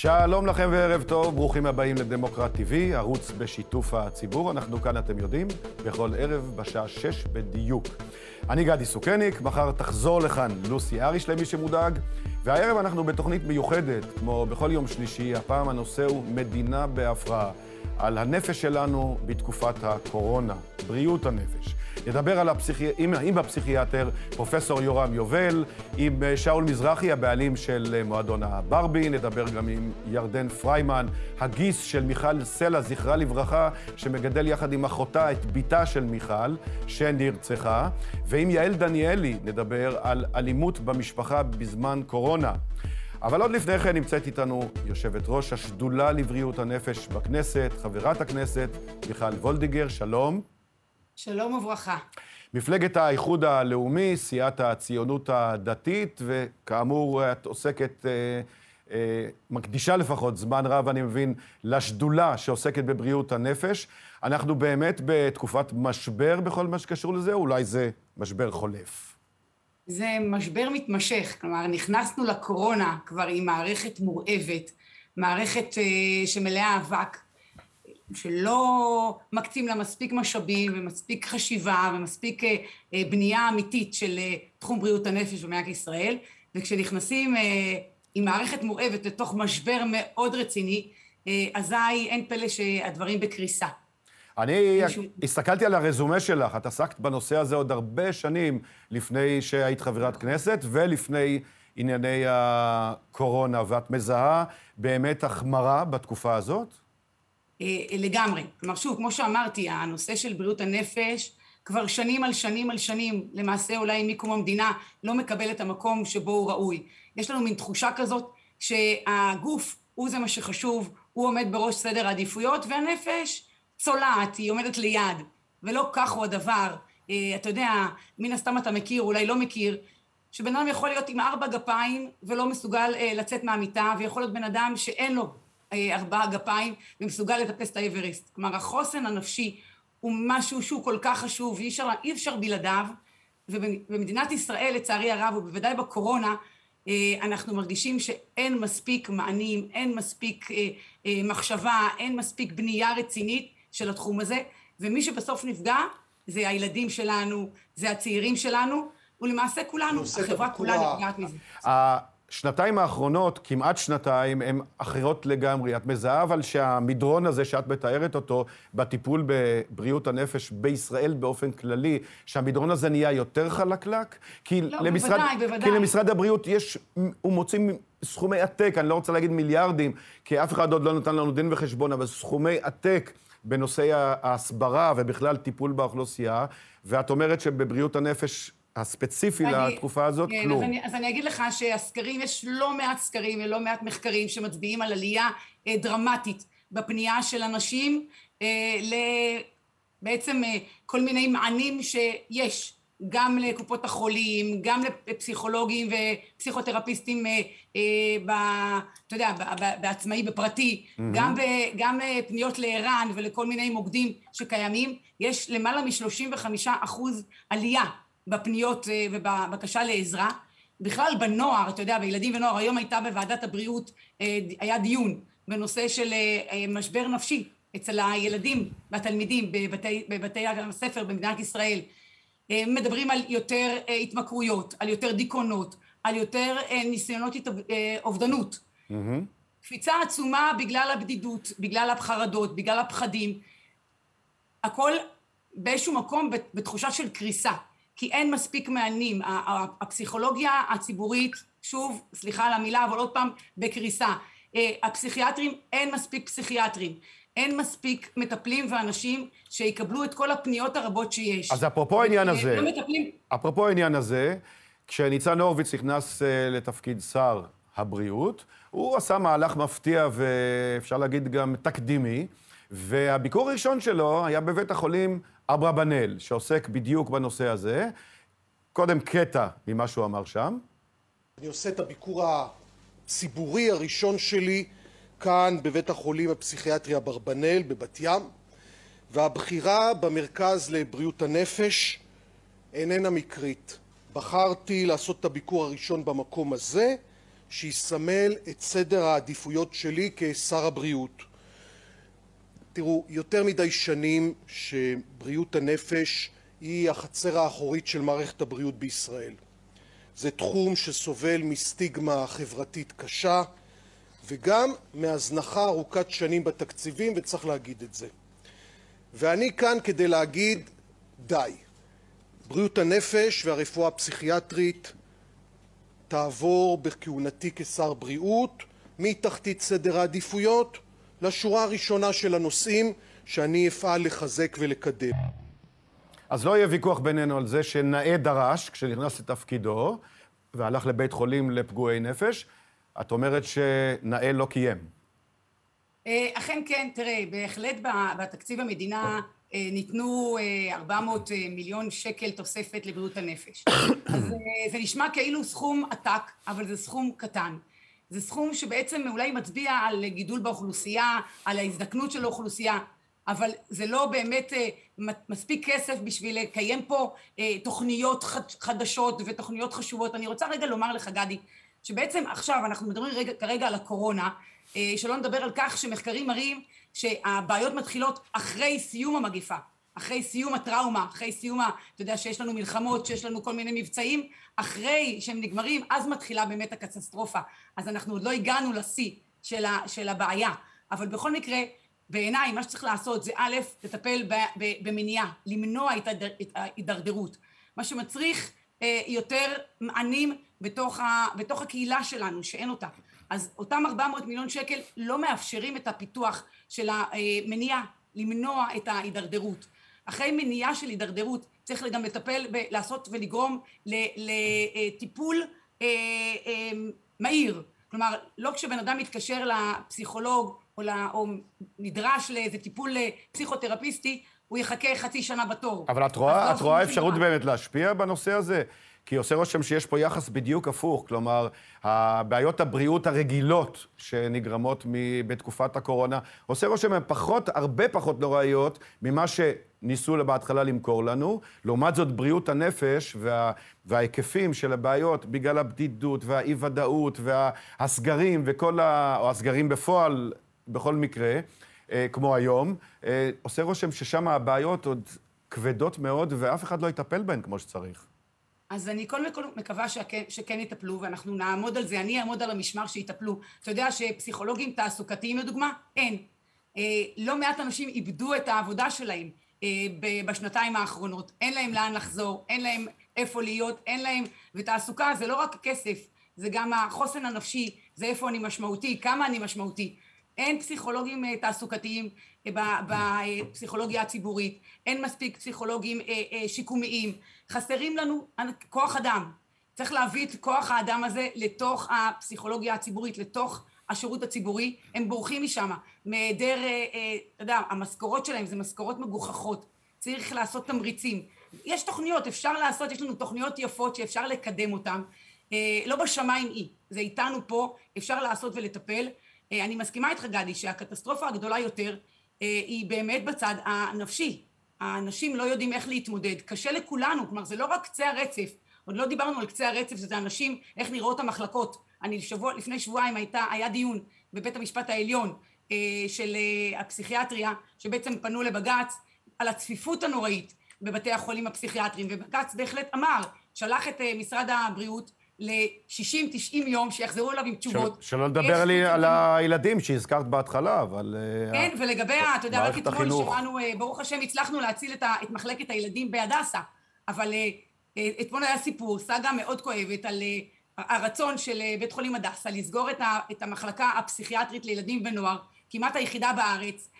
שלום לכם וערב טוב, ברוכים הבאים לדמוקרט TV, ערוץ בשיתוף הציבור. אנחנו כאן, אתם יודעים, בכל ערב בשעה שש בדיוק. אני גדי סוכניק, מחר תחזור לכאן לוסי אריש למי שמודאג, והערב אנחנו בתוכנית מיוחדת, כמו בכל יום שלישי, הפעם הנושא הוא מדינה בהפרעה, על הנפש שלנו בתקופת הקורונה, בריאות הנפש. נדבר על הפסיכי... עם, עם הפסיכיאטר פרופסור יורם יובל, עם אה, שאול מזרחי, הבעלים של אה, מועדון הברבי, נדבר גם עם ירדן פריימן, הגיס של מיכל סלע, זכרה לברכה, שמגדל יחד עם אחותה את בתה של מיכל, שנרצחה, ועם יעל דניאלי נדבר על אלימות במשפחה בזמן קורונה. אבל עוד לפני כן נמצאת איתנו יושבת ראש השדולה לבריאות הנפש בכנסת, חברת הכנסת מיכל וולדיגר, שלום. שלום וברכה. מפלגת האיחוד הלאומי, סיעת הציונות הדתית, וכאמור, את עוסקת, אה, אה, מקדישה לפחות זמן רב, אני מבין, לשדולה שעוסקת בבריאות הנפש. אנחנו באמת בתקופת משבר בכל מה שקשור לזה, אולי זה משבר חולף. זה משבר מתמשך, כלומר, נכנסנו לקורונה כבר עם מערכת מורעבת, מערכת אה, שמלאה אבק. שלא מקצים לה מספיק משאבים ומספיק חשיבה ומספיק אה, אה, בנייה אמיתית של אה, תחום בריאות הנפש במדינת ישראל, וכשנכנסים עם מערכת מורעבת לתוך משבר מאוד רציני, אזי אין פלא שהדברים בקריסה. אני הסתכלתי על הרזומה שלך, את עסקת בנושא הזה עוד הרבה שנים לפני שהיית חברת כנסת ולפני ענייני הקורונה, ואת מזהה באמת החמרה בתקופה הזאת? אה, לגמרי. כלומר, שוב, כמו שאמרתי, הנושא של בריאות הנפש כבר שנים על שנים על שנים, למעשה אולי מקום המדינה, לא מקבל את המקום שבו הוא ראוי. יש לנו מין תחושה כזאת שהגוף הוא זה מה שחשוב, הוא עומד בראש סדר העדיפויות, והנפש צולעת, היא עומדת ליד, ולא כך הוא הדבר. אה, אתה יודע, מן הסתם אתה מכיר, אולי לא מכיר, שבן אדם יכול להיות עם ארבע גפיים ולא מסוגל אה, לצאת מהמיטה, ויכול להיות בן אדם שאין לו ארבעה גפיים ומסוגל לטפס את האברסט. כלומר, החוסן הנפשי הוא משהו שהוא כל כך חשוב, אי אפשר, אי אפשר בלעדיו, ובמדינת ישראל, לצערי הרב, ובוודאי בקורונה, אה, אנחנו מרגישים שאין מספיק מענים, אין מספיק אה, מחשבה, אין מספיק בנייה רצינית של התחום הזה, ומי שבסוף נפגע זה הילדים שלנו, זה הצעירים שלנו, ולמעשה כולנו, החברה כולה נפגעת מזה. השנתיים האחרונות, כמעט שנתיים, הן אחרות לגמרי. את מזהה אבל שהמדרון הזה שאת מתארת אותו בטיפול בבריאות הנפש בישראל באופן כללי, שהמדרון הזה נהיה יותר חלקלק? כי לא, למשרד, בוודאי, בוודאי. כי למשרד הבריאות יש, הוא מוציא סכומי עתק, אני לא רוצה להגיד מיליארדים, כי אף אחד עוד לא נתן לנו דין וחשבון, אבל סכומי עתק. בנושאי ההסברה ובכלל טיפול באוכלוסייה, ואת אומרת שבבריאות הנפש הספציפי אני, לתקופה הזאת, כן, כלום. אז אני, אז אני אגיד לך שהסקרים, יש לא מעט סקרים ולא מעט מחקרים שמצביעים על עלייה אה, דרמטית בפנייה של אנשים אה, לבעצם אה, כל מיני מענים שיש, גם לקופות החולים, גם לפסיכולוגים ופסיכותרפיסטים, אה, אה, ב, אתה יודע, בעצמאי, בפרטי, mm-hmm. גם, ב, גם אה, פניות לער"ן ולכל מיני מוקדים שקיימים, יש למעלה מ-35 אחוז עלייה בפניות אה, ובבקשה לעזרה. בכלל בנוער, אתה יודע, בילדים ונוער, היום הייתה בוועדת הבריאות, אה, היה דיון בנושא של אה, משבר נפשי אצל הילדים והתלמידים בבתי, בבתי הספר במדינת ישראל. מדברים על יותר התמכרויות, על יותר דיכאונות, על יותר ניסיונות אובדנות. Mm-hmm. קפיצה עצומה בגלל הבדידות, בגלל החרדות, בגלל הפחדים. הכל באיזשהו מקום בתחושה של קריסה. כי אין מספיק מענים. הפסיכולוגיה הציבורית, שוב, סליחה על המילה, אבל עוד פעם, בקריסה. אה, הפסיכיאטרים, אין מספיק פסיכיאטרים. אין מספיק מטפלים ואנשים שיקבלו את כל הפניות הרבות שיש. אז אפרופו העניין הזה, לא מטפלים... אפרופו העניין הזה, כשניצן הורוביץ נכנס אה, לתפקיד שר הבריאות, הוא עשה מהלך מפתיע ואפשר להגיד גם תקדימי, והביקור הראשון שלו היה בבית החולים אברבנאל, שעוסק בדיוק בנושא הזה. קודם קטע ממה שהוא אמר שם. אני עושה את הביקור הציבורי הראשון שלי כאן בבית החולים הפסיכיאטרי אברבנאל בבת ים, והבחירה במרכז לבריאות הנפש איננה מקרית. בחרתי לעשות את הביקור הראשון במקום הזה, שיסמל את סדר העדיפויות שלי כשר הבריאות. יותר מדי שנים שבריאות הנפש היא החצר האחורית של מערכת הבריאות בישראל. זה תחום שסובל מסטיגמה חברתית קשה וגם מהזנחה ארוכת שנים בתקציבים, וצריך להגיד את זה. ואני כאן כדי להגיד די. בריאות הנפש והרפואה הפסיכיאטרית תעבור בכהונתי כשר בריאות מתחתית סדר העדיפויות לשורה הראשונה של הנושאים שאני אפעל לחזק ולקדם. אז לא יהיה ויכוח בינינו על זה שנאה דרש, כשנכנס לתפקידו, והלך לבית חולים לפגועי נפש, את אומרת שנאה לא קיים. אה, אכן כן, תראה, בהחלט בתקציב המדינה אה, ניתנו 400 אה, מיליון שקל תוספת לבריאות הנפש. אז זה נשמע כאילו סכום עתק, אבל זה סכום קטן. זה סכום שבעצם אולי מצביע על גידול באוכלוסייה, על ההזדקנות של האוכלוסייה, אבל זה לא באמת מספיק כסף בשביל לקיים פה תוכניות חדשות ותוכניות חשובות. אני רוצה רגע לומר לך, גדי, שבעצם עכשיו אנחנו מדברים רגע, כרגע על הקורונה, אה, שלא נדבר על כך שמחקרים מראים שהבעיות מתחילות אחרי סיום המגיפה, אחרי סיום הטראומה, אחרי סיום, ה... אתה יודע שיש לנו מלחמות, שיש לנו כל מיני מבצעים, אחרי שהם נגמרים, אז מתחילה באמת הקטסטרופה. אז אנחנו עוד לא הגענו לשיא של, ה... של הבעיה. אבל בכל מקרה, בעיניי מה שצריך לעשות זה א', לטפל ב... ב... במניעה, למנוע את, ההידרדרות. מה שמצריך אה, יותר מענים בתוך, ה... בתוך הקהילה שלנו, שאין אותה. אז אותם 400 מיליון שקל לא מאפשרים את הפיתוח של המניעה, למנוע את ההידרדרות. אחרי מניעה של הידרדרות צריך גם לטפל, לעשות ולגרום לטיפול אה, אה, מהיר. כלומר, לא כשבן אדם מתקשר לפסיכולוג או, לה, או נדרש לאיזה טיפול פסיכותרפיסטי, הוא יחכה חצי שנה בתור. אבל את רואה, לא את רואה אפשרות באמת להשפיע בנושא הזה? כי עושה רושם שיש פה יחס בדיוק הפוך, כלומר, הבעיות הבריאות הרגילות שנגרמות בתקופת הקורונה, עושה רושם הן פחות, הרבה פחות נוראיות ממה שניסו בהתחלה למכור לנו. לעומת זאת, בריאות הנפש וה, וההיקפים של הבעיות בגלל הבדידות והאי-ודאות והסגרים וכל ה... או הסגרים בפועל, בכל מקרה, אה, כמו היום, אה, עושה רושם ששם הבעיות עוד כבדות מאוד ואף אחד לא יטפל בהן כמו שצריך. אז אני קודם כל מקווה שכן, שכן יטפלו, ואנחנו נעמוד על זה, אני אעמוד על המשמר שיטפלו. אתה יודע שפסיכולוגים תעסוקתיים לדוגמה? אין. אה, לא מעט אנשים איבדו את העבודה שלהם אה, בשנתיים האחרונות. אין להם לאן לחזור, אין להם איפה להיות, אין להם... ותעסוקה זה לא רק כסף, זה גם החוסן הנפשי, זה איפה אני משמעותי, כמה אני משמעותי. אין פסיכולוגים אה, תעסוקתיים אה, בפסיכולוגיה הציבורית, אין מספיק פסיכולוגים אה, שיקומיים, חסרים לנו כוח אדם. צריך להביא את כוח האדם הזה לתוך הפסיכולוגיה הציבורית, לתוך השירות הציבורי, הם בורחים משם, מהיעדר, אתה יודע, המשכורות שלהם זה משכורות מגוחכות, צריך לעשות תמריצים. יש תוכניות, אפשר לעשות, יש לנו תוכניות יפות שאפשר לקדם אותן, לא בשמיים היא, זה איתנו פה, אפשר לעשות ולטפל, אה, אני מסכימה איתך גדי שהקטסטרופה הגדולה יותר אה, היא באמת בצד הנפשי. האנשים לא יודעים איך להתמודד, קשה לכולנו, כלומר זה לא רק קצה הרצף, עוד לא דיברנו על קצה הרצף, שזה אנשים, איך נראות המחלקות. אני שבוע, לפני שבועיים הייתה, היה דיון בבית המשפט העליון אה, של הפסיכיאטריה, שבעצם פנו לבג"ץ על הצפיפות הנוראית בבתי החולים הפסיכיאטריים, ובג"ץ בהחלט אמר, שלח את משרד הבריאות ל-60-90 יום, שיחזרו אליו עם תשובות. שלא לדבר לי על הילדים שהזכרת בהתחלה, אבל... אה, כן, ולגבי, אתה יודע, רק אתמול שמענו, אה, ברוך השם, הצלחנו להציל את מחלקת הילדים בהדסה, אבל אה, אתמול היה סיפור, סאגה מאוד כואבת, על הרצון של בית חולים הדסה לסגור את המחלקה הפסיכיאטרית לילדים ונוער, כמעט היחידה בארץ,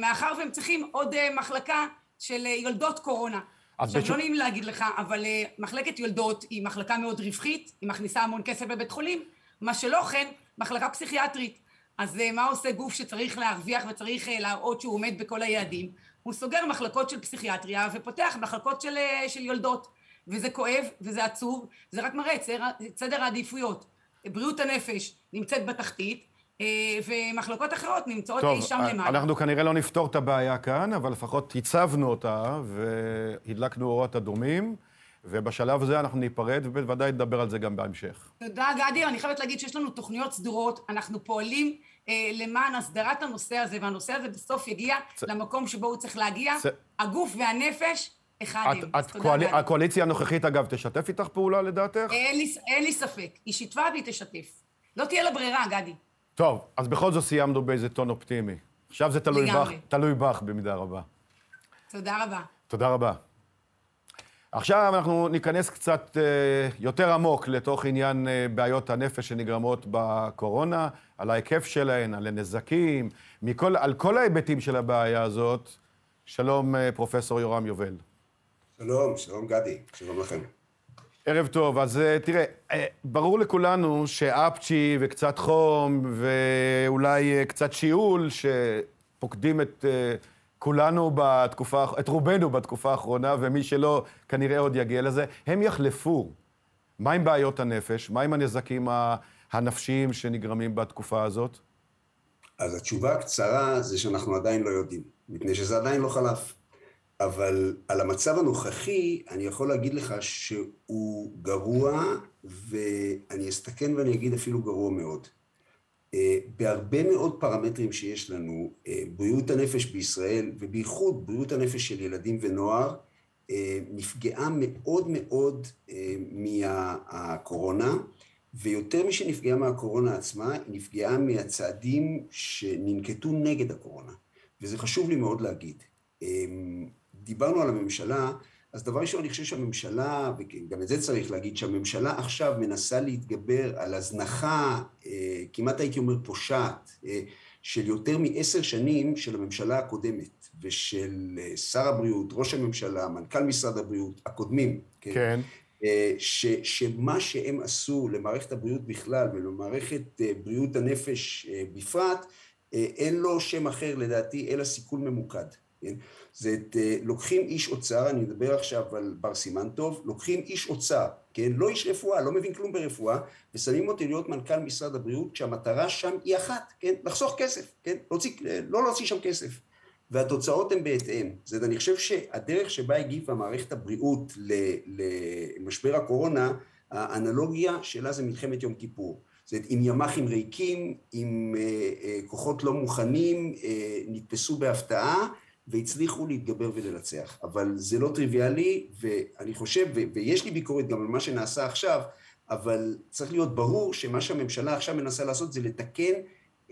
מאחר והם צריכים עוד מחלקה של יולדות קורונה. עכשיו, בשוק... לא נעים להגיד לך, אבל uh, מחלקת יולדות היא מחלקה מאוד רווחית, היא מכניסה המון כסף בבית חולים, מה שלא כן, מחלקה פסיכיאטרית. אז uh, מה עושה גוף שצריך להרוויח וצריך uh, להראות שהוא עומד בכל היעדים? הוא סוגר מחלקות של פסיכיאטריה ופותח מחלקות של, uh, של יולדות. וזה כואב וזה עצוב, זה רק מראה את סדר העדיפויות. בריאות הנפש נמצאת בתחתית, ומחלקות אחרות נמצאות אי שם למעלה. טוב, אנחנו כנראה לא נפתור את הבעיה כאן, אבל לפחות הצבנו אותה והדלקנו אורות אדומים. ובשלב הזה אנחנו ניפרד, ובוודאי נדבר על זה גם בהמשך. תודה, גדי. אני חייבת להגיד שיש לנו תוכניות סדורות. אנחנו פועלים אה, למען הסדרת הנושא הזה, והנושא הזה בסוף יגיע צ... למקום שבו הוא צריך להגיע. צ... הגוף והנפש, אחד הם. את קואל... הקואליציה הנוכחית, אגב, תשתף איתך פעולה לדעתך? אין לי, אין לי ספק. היא שיתפה והיא תשתף. לא תהיה לה ברירה, גדי. טוב, אז בכל זאת סיימנו באיזה טון אופטימי. עכשיו זה תלוי בך, תלוי בך במידה רבה. תודה רבה. תודה רבה. עכשיו אנחנו ניכנס קצת אה, יותר עמוק לתוך עניין אה, בעיות הנפש שנגרמות בקורונה, על ההיקף שלהן, על הנזקים, מכל, על כל ההיבטים של הבעיה הזאת. שלום, אה, פרופסור יורם יובל. שלום, שלום גדי, שלום לכם. ערב טוב. אז תראה, ברור לכולנו שאפצ'י וקצת חום ואולי קצת שיעול, שפוקדים את כולנו בתקופה, את רובנו בתקופה האחרונה, ומי שלא, כנראה עוד יגיע לזה, הם יחלפו. מה עם בעיות הנפש? מה עם הנזקים הנפשיים שנגרמים בתקופה הזאת? אז התשובה הקצרה זה שאנחנו עדיין לא יודעים, מפני שזה עדיין לא חלף. אבל על המצב הנוכחי, אני יכול להגיד לך שהוא גרוע, ואני אסתכן ואני אגיד אפילו גרוע מאוד. אה, בהרבה מאוד פרמטרים שיש לנו, אה, בריאות הנפש בישראל, ובייחוד בריאות הנפש של ילדים ונוער, אה, נפגעה מאוד מאוד מהקורונה, ויותר משנפגעה מהקורונה עצמה, היא נפגעה מהצעדים שננקטו נגד הקורונה, וזה חשוב לי מאוד להגיד. דיברנו על הממשלה, אז דבר ראשון, אני חושב שהממשלה, וגם את זה צריך להגיד, שהממשלה עכשיו מנסה להתגבר על הזנחה, אה, כמעט הייתי אומר פושעת, אה, של יותר מעשר שנים של הממשלה הקודמת, ושל אה, שר הבריאות, ראש הממשלה, מנכ"ל משרד הבריאות, הקודמים. כן. כן. ש, שמה שהם עשו למערכת הבריאות בכלל ולמערכת בריאות הנפש בפרט, אין לו שם אחר לדעתי אלא סיכול ממוקד. כן? זה את, אה, לוקחים איש אוצר, אני מדבר עכשיו על בר סימן טוב, לוקחים איש אוצר, כן, לא איש רפואה, לא מבין כלום ברפואה, ושמים אותי להיות מנכ"ל משרד הבריאות, כשהמטרה שם היא אחת, כן, לחסוך כסף, כן, להוציא, אה, לא להוציא שם כסף. והתוצאות הן בהתאם. זאת אני חושב שהדרך שבה הגיבה מערכת הבריאות למשבר הקורונה, האנלוגיה שלה זה מלחמת יום כיפור. זאת עם ימ"חים ריקים, עם אה, כוחות לא מוכנים, נתפסו בהפתעה, והצליחו להתגבר ולנצח. אבל זה לא טריוויאלי, ואני חושב, ו- ויש לי ביקורת גם על מה שנעשה עכשיו, אבל צריך להיות ברור שמה שהממשלה עכשיו מנסה לעשות זה לתקן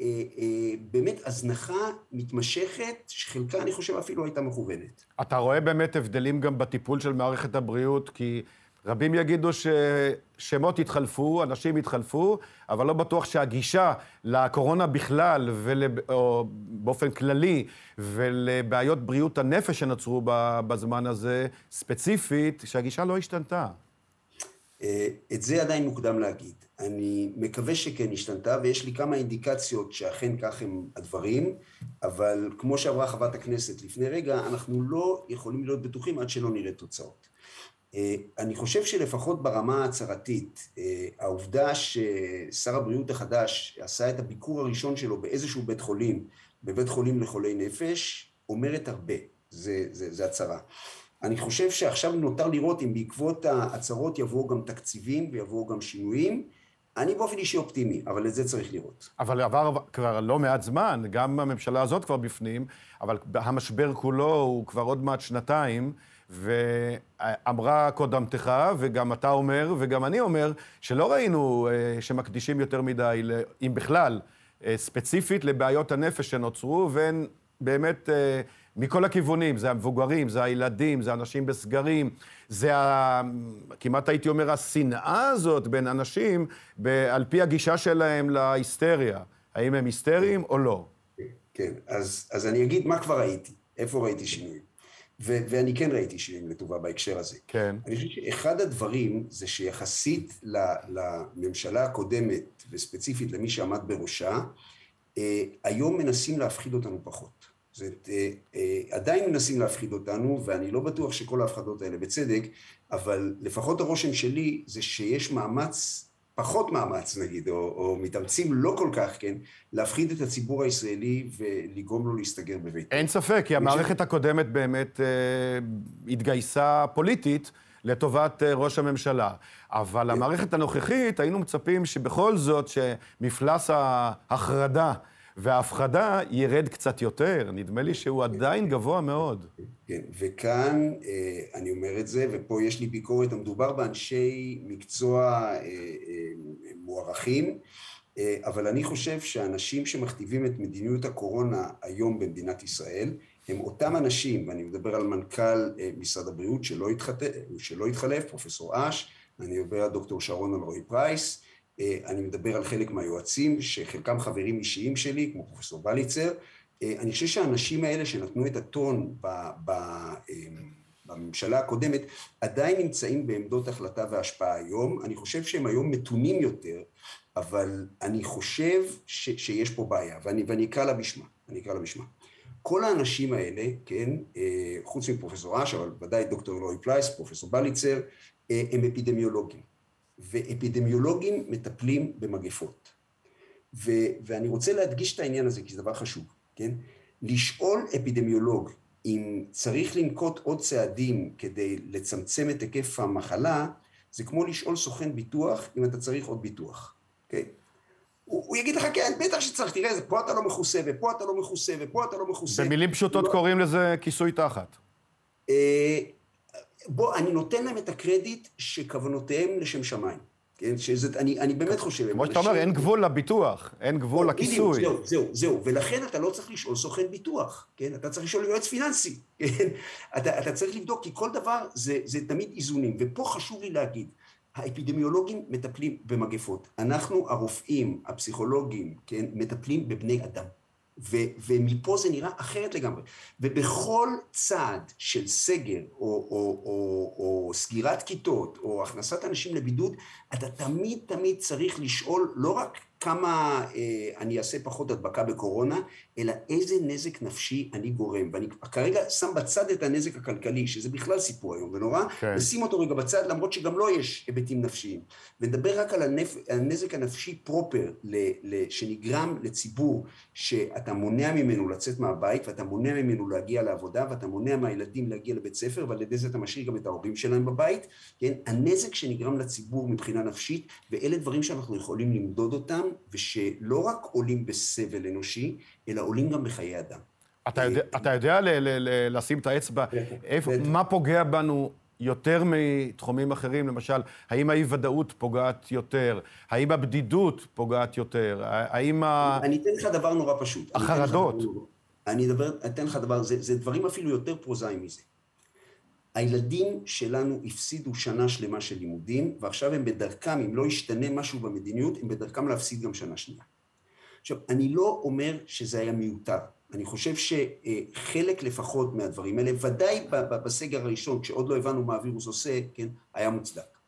אה, אה, באמת הזנחה מתמשכת, שחלקה אני חושב אפילו הייתה מכוונת. אתה רואה באמת הבדלים גם בטיפול של מערכת הבריאות, כי רבים יגידו ששמות התחלפו, אנשים התחלפו, אבל לא בטוח שהגישה לקורונה בכלל, ול... או באופן כללי, ולבעיות בריאות הנפש שנוצרו בזמן הזה, ספציפית, שהגישה לא השתנתה. אה, את זה עדיין מוקדם להגיד. אני מקווה שכן השתנתה, ויש לי כמה אינדיקציות שאכן כך הם הדברים, אבל כמו שאמרה חברת הכנסת לפני רגע, אנחנו לא יכולים להיות בטוחים עד שלא נראה תוצאות. אה, אני חושב שלפחות ברמה ההצהרתית, אה, העובדה ששר הבריאות החדש עשה את הביקור הראשון שלו באיזשהו בית חולים, בבית חולים לחולי נפש, אומרת הרבה, זה, זה, זה הצהרה. אני חושב שעכשיו נותר לראות אם בעקבות ההצהרות יבואו גם תקציבים ויבואו גם שינויים. אני באופן אישי אופטימי, אבל את זה צריך לראות. אבל עבר כבר לא מעט זמן, גם הממשלה הזאת כבר בפנים, אבל המשבר כולו הוא כבר עוד מעט שנתיים. ואמרה קודמתך, וגם אתה אומר, וגם אני אומר, שלא ראינו אה, שמקדישים יותר מדי, אם בכלל, אה, ספציפית לבעיות הנפש שנוצרו, והן באמת אה, מכל הכיוונים, זה המבוגרים, זה הילדים, זה אנשים בסגרים, זה ה... כמעט הייתי אומר, השנאה הזאת בין אנשים, על פי הגישה שלהם להיסטריה. האם הם היסטריים או לא? כן, אז, אז אני אגיד מה כבר ראיתי, איפה ראיתי שינויים. ו- ואני כן ראיתי שינויים לטובה בהקשר הזה. כן. אני חושב שאחד הדברים זה שיחסית לממשלה הקודמת, וספציפית למי שעמד בראשה, אה, היום מנסים להפחיד אותנו פחות. זאת אה, אה, עדיין מנסים להפחיד אותנו, ואני לא בטוח שכל ההפחדות האלה בצדק, אבל לפחות הרושם שלי זה שיש מאמץ פחות מאמץ נגיד, או, או מתאמצים לא כל כך, כן, להפחיד את הציבור הישראלי ולגרום לו להסתגר בביתו. אין ספק, כי המערכת ש... הקודמת באמת אה, התגייסה פוליטית לטובת אה, ראש הממשלה. אבל המערכת הנוכחית, היינו מצפים שבכל זאת, שמפלס ההחרדה וההפחדה ירד קצת יותר. נדמה לי שהוא עדיין גבוה מאוד. כן, וכאן אני אומר את זה, ופה יש לי ביקורת, המדובר באנשי מקצוע מוערכים. אה, אבל אני חושב שהאנשים שמכתיבים את מדיניות הקורונה היום במדינת ישראל הם אותם אנשים, ואני מדבר על מנכ"ל אה, משרד הבריאות שלא, התחת... שלא התחלף, פרופסור אש, אני מדבר על דוקטור שרון אלרועי פרייס, אה, אני מדבר על חלק מהיועצים שחלקם חברים אישיים שלי, כמו פרופסור בליצר, אני חושב שהאנשים האלה שנתנו את הטון ב... ב... בממשלה הקודמת, עדיין נמצאים בעמדות החלטה והשפעה היום. אני חושב שהם היום מתונים יותר, אבל אני חושב ש, שיש פה בעיה, ואני, ואני אקרא לה בשמה, אני אקרא לה בשמה. כל האנשים האלה, כן, אה, חוץ מפרופסור אש, אבל ודאי דוקטור אלרעי פרייס, פרופסור בליצר, אה, הם אפידמיולוגים. ואפידמיולוגים מטפלים במגפות. ו, ואני רוצה להדגיש את העניין הזה, כי זה דבר חשוב, כן? לשאול אפידמיולוג אם צריך לנקוט עוד צעדים כדי לצמצם את היקף המחלה, זה כמו לשאול סוכן ביטוח אם אתה צריך עוד ביטוח. אוקיי? הוא, הוא יגיד לך, כן, בטח שצריך, תראה, פה אתה לא מכוסה, ופה אתה לא מכוסה, ופה אתה לא מכוסה. במילים פשוטות לא... קוראים לזה כיסוי תחת. אה, בוא, אני נותן להם את הקרדיט שכוונותיהם לשם שמיים. כן, שזה, אני, אני באמת חושב... כמו שאתה אומר, אין גבול לביטוח, אין גבול לכיסוי. זהו, זהו, זהו, ולכן אתה לא צריך לשאול סוכן ביטוח, כן? אתה צריך לשאול יועץ פיננסי, כן? אתה, אתה צריך לבדוק, כי כל דבר זה, זה תמיד איזונים, ופה חשוב לי להגיד, האפידמיולוגים מטפלים במגפות. אנחנו הרופאים, הפסיכולוגים, כן, מטפלים בבני אדם. ו, ומפה זה נראה אחרת לגמרי. ובכל צעד של סגר, או, או, או, או סגירת כיתות, או הכנסת אנשים לבידוד, אתה תמיד תמיד צריך לשאול לא רק כמה אה, אני אעשה פחות הדבקה בקורונה, אלא איזה נזק נפשי אני גורם. ואני כרגע שם בצד את הנזק הכלכלי, שזה בכלל סיפור היום ונורא, כן. ושים אותו רגע בצד, למרות שגם לו לא יש היבטים נפשיים. ונדבר רק על הנפ... הנזק הנפשי פרופר ל... ל... שנגרם לציבור, שאתה מונע ממנו לצאת מהבית, ואתה מונע ממנו להגיע לעבודה, ואתה מונע מהילדים להגיע לבית ספר, ועל ידי זה אתה משאיר גם את ההורים שלהם בבית, כן? הנזק שנגרם לציבור מבחינה נפשית, ואלה דברים שאנחנו יכולים למדוד אותם, ושלא רק עולים בסבל אנושי, אלא עולים גם בחיי אדם. אתה יודע, אתה יודע ל- ל- ל- לשים את האצבע, איפה, מה פוגע בנו יותר מתחומים אחרים? למשל, האם האי-ודאות פוגעת יותר? האם הבדידות פוגעת יותר? האם ה... אני אתן לך דבר נורא פשוט. החרדות. אני אתן לך דבר, זה דברים אפילו יותר פרוזאיים מזה. הילדים שלנו הפסידו שנה שלמה של לימודים, ועכשיו הם בדרכם, אם לא ישתנה משהו במדיניות, הם בדרכם להפסיד גם שנה שנייה. עכשיו, אני לא אומר שזה היה מיותר. אני חושב שחלק לפחות מהדברים האלה, ודאי בסגר הראשון, כשעוד לא הבנו מה הווירוס עושה, כן, היה מוצדק.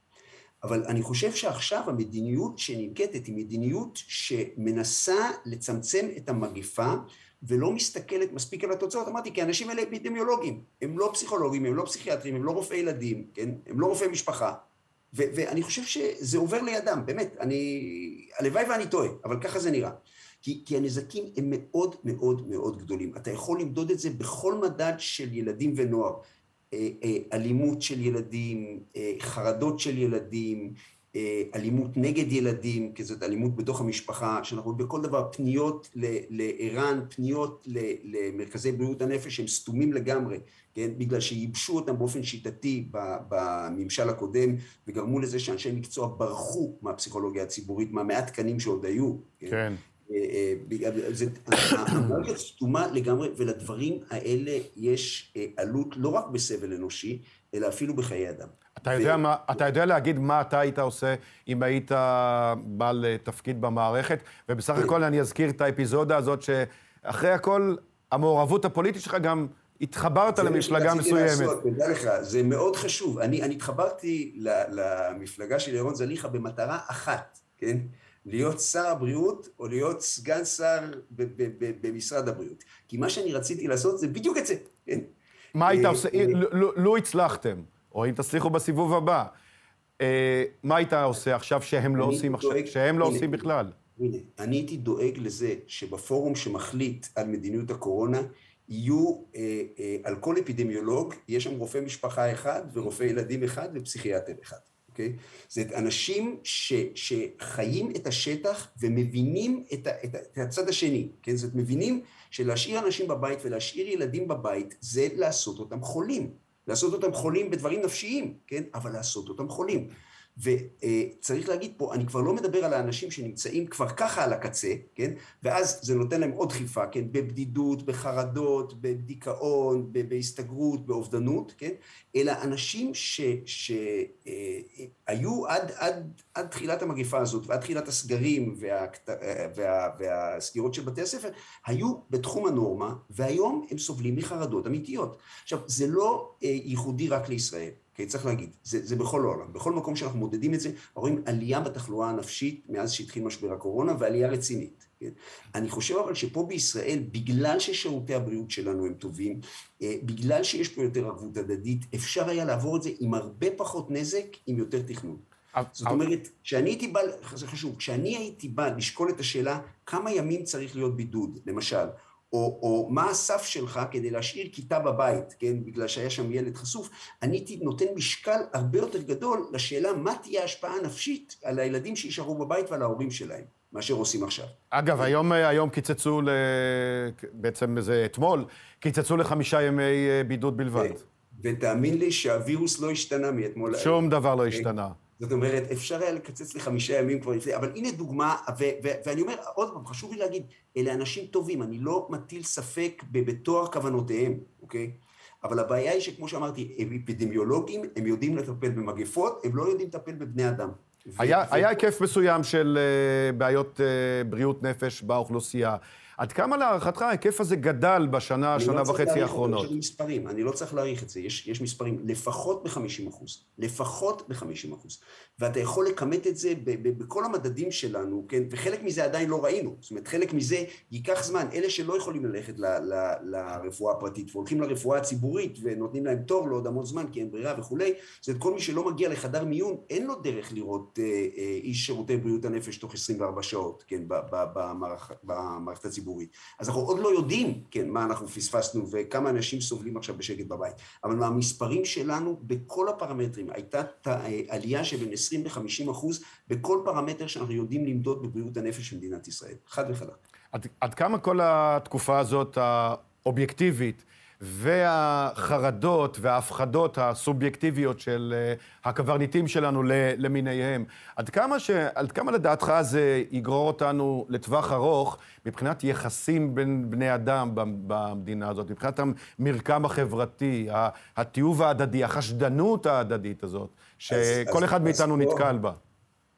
אבל אני חושב שעכשיו המדיניות שננקטת היא מדיניות שמנסה לצמצם את המגפה ולא מסתכלת מספיק על התוצאות. אמרתי, כי האנשים האלה אפידמיולוגים, הם לא פסיכולוגים, הם לא פסיכיאטרים, הם לא רופאי ילדים, כן? הם לא רופאי משפחה. ו- ואני חושב שזה עובר לידם, באמת, אני... הלוואי ואני טועה, אבל ככה זה נראה. כי, כי הנזקים הם מאוד מאוד מאוד גדולים. אתה יכול למדוד את זה בכל מדד של ילדים ונוער. אה, אה, אלימות של ילדים, אה, חרדות של ילדים, אלימות נגד ילדים, כי זאת אלימות בתוך המשפחה, שאנחנו בכל דבר, פניות לער"ן, פניות למרכזי בריאות הנפש, הם סתומים לגמרי, כן? בגלל שייבשו אותם באופן שיטתי בממשל הקודם, וגרמו לזה שאנשי מקצוע ברחו מהפסיכולוגיה הציבורית, מהמעט תקנים שעוד היו. כן. כן. אה, אה, המערכת סתומה לגמרי, ולדברים האלה יש אה, עלות לא רק בסבל אנושי, אלא אפילו בחיי אדם. אתה יודע, ו... מה, אתה יודע להגיד מה אתה היית עושה אם היית בעל תפקיד במערכת? ובסך הכל אני אזכיר את האפיזודה הזאת, שאחרי הכל, המעורבות הפוליטית שלך גם התחברת למפלגה מסוימת. תדע לך, זה מאוד חשוב. אני, אני התחברתי למפלגה של ירון זליכה במטרה אחת, כן? להיות שר הבריאות או להיות סגן שר במשרד הבריאות. כי מה שאני רציתי לעשות זה בדיוק את זה, כן? מה היית אה, עושה, לו אה, לא, לא הצלחתם, או אם תצליחו בסיבוב הבא, אה, מה היית עושה עכשיו שהם לא עושים עכשיו, שהם לא עושים בכלל? הנה, אני הייתי דואג לזה שבפורום שמחליט על מדיניות הקורונה, יהיו, אה, אה, על כל אפידמיולוג, יש שם רופא משפחה אחד ורופא ילדים אחד ופסיכיאטר אחד, אוקיי? זאת אנשים ש, שחיים את השטח ומבינים את, ה, את, ה, את הצד השני, כן? זאת מבינים שלהשאיר אנשים בבית ולהשאיר ילדים בבית זה לעשות אותם חולים. לעשות אותם חולים בדברים נפשיים, כן? אבל לעשות אותם חולים. וצריך להגיד פה, אני כבר לא מדבר על האנשים שנמצאים כבר ככה על הקצה, כן? ואז זה נותן להם עוד דחיפה, כן? בבדידות, בחרדות, בדיכאון, בהסתגרות, באובדנות, כן? אלא אנשים שהיו עד, עד, עד תחילת המגפה הזאת ועד תחילת הסגרים וה, וה, והסגירות של בתי הספר, היו בתחום הנורמה, והיום הם סובלים מחרדות אמיתיות. עכשיו, זה לא אה, ייחודי רק לישראל. כי צריך להגיד, זה, זה בכל העולם. בכל מקום שאנחנו מודדים את זה, רואים עלייה בתחלואה הנפשית מאז שהתחיל משבר הקורונה, ועלייה רצינית. כן? אני חושב אבל שפה בישראל, בגלל ששירותי הבריאות שלנו הם טובים, אה, בגלל שיש פה יותר ערבות הדדית, אפשר היה לעבור את זה עם הרבה פחות נזק, עם יותר תכנון. זאת אומרת, כשאני הייתי בא, זה חשוב, כשאני הייתי בא לשקול את השאלה כמה ימים צריך להיות בידוד, למשל, או, או מה הסף שלך כדי להשאיר כיתה בבית, כן, בגלל שהיה שם ילד חשוף, אני הייתי נותן משקל הרבה יותר גדול לשאלה מה תהיה ההשפעה הנפשית על הילדים שישארו בבית ועל ההורים שלהם, מאשר עושים עכשיו. אגב, היום, היום קיצצו, ל... בעצם זה אתמול, קיצצו לחמישה ימי אה, בידוד בלבד. ותאמין לי שהווירוס לא השתנה מאתמול. שום דבר לא השתנה. זאת אומרת, אפשר היה לקצץ לחמישה ימים כבר לפני, אבל הנה דוגמה, ו- ו- ואני אומר, עוד פעם, חשוב לי להגיד, אלה אנשים טובים, אני לא מטיל ספק בטוהר כוונותיהם, אוקיי? אבל הבעיה היא שכמו שאמרתי, הם אפידמיולוגים, הם יודעים לטפל במגפות, הם לא יודעים לטפל בבני אדם. היה, ו- היה היקף מסוים של uh, בעיות uh, בריאות נפש באוכלוסייה. עד כמה להערכתך ההיקף הזה גדל בשנה, שנה לא וחצי האחרונות? אני לא צריך מספרים, אני לא צריך להעריך את זה, יש, יש מספרים, לפחות ב-50 אחוז, לפחות ב-50 אחוז. ואתה יכול לכמת את זה ב- ב- בכל המדדים שלנו, כן, וחלק מזה עדיין לא ראינו, זאת אומרת, חלק מזה ייקח זמן, אלה שלא יכולים ללכת ל- ל- לרפואה הפרטית והולכים לרפואה הציבורית ונותנים להם תור לעוד המון זמן כי אין ברירה וכולי, זאת אומרת, כל מי שלא מגיע לחדר מיון, אין לו דרך לראות אה, אה, איש שירותי בריאות הנפש תוך 24 שעות, כן, במערכת הציבורית. הציבורית. אז אנחנו עוד לא יודעים, כן, מה אנחנו פספסנו וכמה אנשים סובלים עכשיו בשקט בבית. אבל מהמספרים שלנו, בכל הפרמטרים, הייתה עלייה של בין 20 ל-50 אחוז בכל פרמטר שאנחנו יודעים למדוד בבריאות הנפש של מדינת ישראל. חד וחלק. עד, עד כמה כל התקופה הזאת האובייקטיבית, והחרדות וההפחדות הסובייקטיביות של אה, הקברניטים שלנו למיניהם. עד כמה, ש... עד כמה לדעתך זה יגרור אותנו לטווח ארוך מבחינת יחסים בין בני אדם במדינה הזאת, מבחינת המרקם החברתי, התיעוב ההדדי, החשדנות ההדדית הזאת, שכל אז, אחד אז, מאיתנו אז נתקל פה, בה.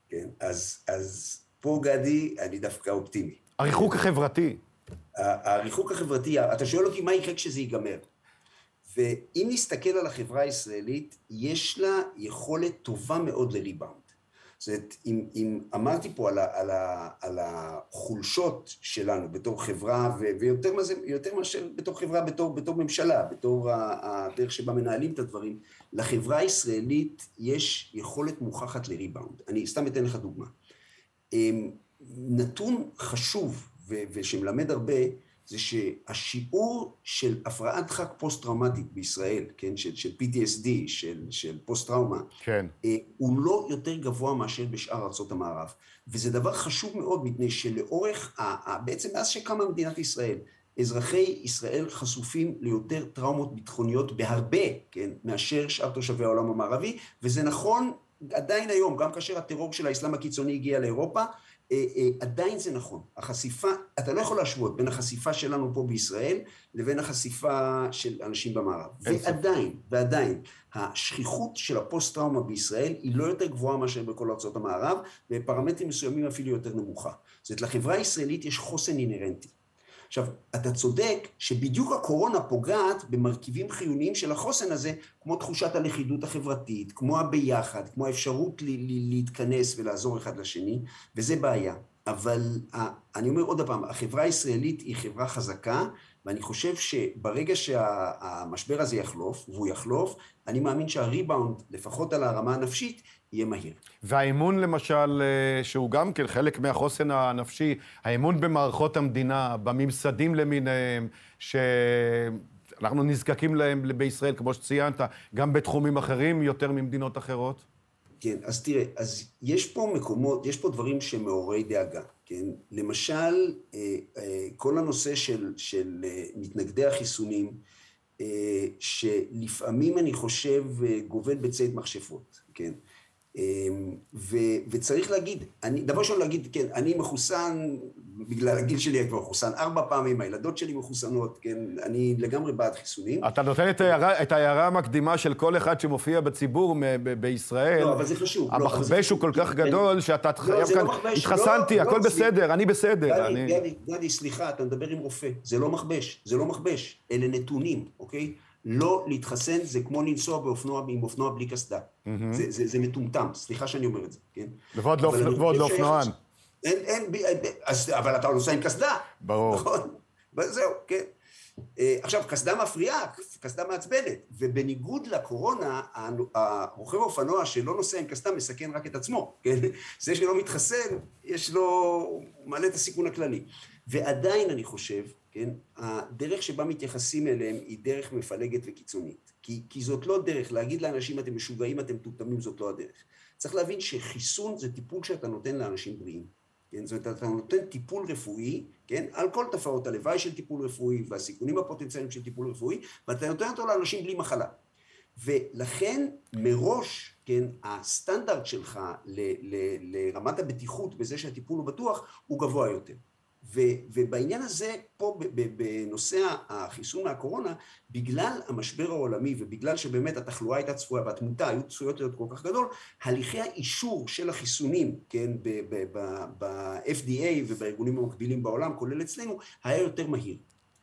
כן, אז, אז פה, גדי, אני דווקא אופטימי. הריחוק החברתי. הריחוק החברתי, אתה שואל אותי מה יקרה כשזה ייגמר. ואם נסתכל על החברה הישראלית, יש לה יכולת טובה מאוד לריבאונד. זאת אומרת, אם, אם אמרתי פה על, ה, על, ה, על החולשות שלנו בתור חברה, ו, ויותר מזה, מאשר בתור חברה, בתור, בתור ממשלה, בתור הדרך שבה מנהלים את הדברים, לחברה הישראלית יש יכולת מוכחת לריבאונד. אני סתם אתן לך דוגמה. אמ, נתון חשוב ו- ושמלמד הרבה, זה שהשיעור של הפרעת דחק פוסט-טראומטית בישראל, כן, של, של PTSD, של, של פוסט-טראומה, כן. אה, הוא לא יותר גבוה מאשר בשאר ארצות המערב. וזה דבר חשוב מאוד, מפני שלאורך, ה, ה, בעצם מאז שקמה מדינת ישראל, אזרחי ישראל חשופים ליותר טראומות ביטחוניות בהרבה, כן, מאשר שאר תושבי העולם המערבי, וזה נכון עדיין היום, גם כאשר הטרור של האסלאם הקיצוני הגיע לאירופה, עדיין זה נכון. החשיפה, אתה לא יכול להשוות בין החשיפה שלנו פה בישראל לבין החשיפה של אנשים במערב. ועדיין, ועדיין, השכיחות של הפוסט-טראומה בישראל היא לא יותר גבוהה מאשר בכל ארצות המערב, בפרמטרים מסוימים אפילו יותר נמוכה. זאת אומרת, לחברה הישראלית יש חוסן אינהרנטי. עכשיו, אתה צודק שבדיוק הקורונה פוגעת במרכיבים חיוניים של החוסן הזה, כמו תחושת הלכידות החברתית, כמו הביחד, כמו האפשרות להתכנס ולעזור אחד לשני, וזה בעיה. אבל אני אומר עוד פעם, החברה הישראלית היא חברה חזקה, ואני חושב שברגע שהמשבר הזה יחלוף, והוא יחלוף, אני מאמין שהריבאונד, לפחות על הרמה הנפשית, יהיה מהיר. והאמון למשל, אה, שהוא גם כן חלק מהחוסן הנפשי, האמון במערכות המדינה, בממסדים למיניהם, שאנחנו נזקקים להם בישראל, כמו שציינת, גם בתחומים אחרים יותר ממדינות אחרות? כן, אז תראה, אז יש פה מקומות, יש פה דברים שמעוררי דאגה, כן? למשל, אה, אה, כל הנושא של, של מתנגדי החיסונים, שלפעמים אני חושב גובל בציד מכשפות, כן? אמ, ו, וצריך להגיד, אני, דבר ראשון להגיד, כן, אני מחוסן, בגלל הגיל שלי אני כבר מחוסן ארבע פעמים, הילדות שלי מחוסנות, כן, אני לגמרי בעד חיסונים. אתה נותן את ההערה, את ההערה המקדימה של כל אחד שמופיע בציבור ב- בישראל. לא, אבל זה חשוב. המכבש לא, הוא כל כך גדול, שאתה לא, חייב זה כאן, לא התחסנתי, לא, הכל לא, בסדר, אני בסדר. גדי, אני... גדי, גדי, סליחה, אתה מדבר עם רופא, זה לא מכבש, זה לא מכבש, אלה נתונים, אוקיי? לא להתחסן זה כמו לנסוע באופנוע, עם אופנוע בלי קסדה. Mm-hmm. זה, זה, זה מטומטם, סליחה שאני אומר את זה, כן? ועוד לא לאופנוען. אין, אין, אז, אבל אתה נוסע עם קסדה. ברור. נכון? וזהו, כן. אה, עכשיו, קסדה מפריעה, קסדה מעצבנת, ובניגוד לקורונה, הרוכב האופנוע שלא נוסע עם קסדה מסכן רק את עצמו, כן? זה שלא מתחסן, יש לו, מעלה את הסיכון הכללי. ועדיין אני חושב כן? הדרך שבה מתייחסים אליהם היא דרך מפלגת וקיצונית. כי, כי זאת לא דרך, להגיד לאנשים אתם משוגעים, אתם מטומטמים, זאת לא הדרך. צריך להבין שחיסון זה טיפול שאתה נותן לאנשים בריאים. כן? זאת אומרת, אתה נותן טיפול רפואי, כן? על כל תופעות הלוואי של טיפול רפואי והסיכונים הפוטנציאליים של טיפול רפואי, ואתה נותן אותו לאנשים בלי מחלה. ולכן מראש, כן, הסטנדרט שלך ל, ל, לרמת הבטיחות בזה שהטיפול הוא בטוח, הוא גבוה יותר. ו, ובעניין הזה, פה בנושא החיסון מהקורונה, בגלל המשבר העולמי ובגלל שבאמת התחלואה הייתה צפויה והתמותה היו צפויות להיות כל כך גדול, הליכי האישור של החיסונים, כן, ב-FDA ובארגונים המקבילים בעולם, כולל אצלנו, היה יותר מהיר.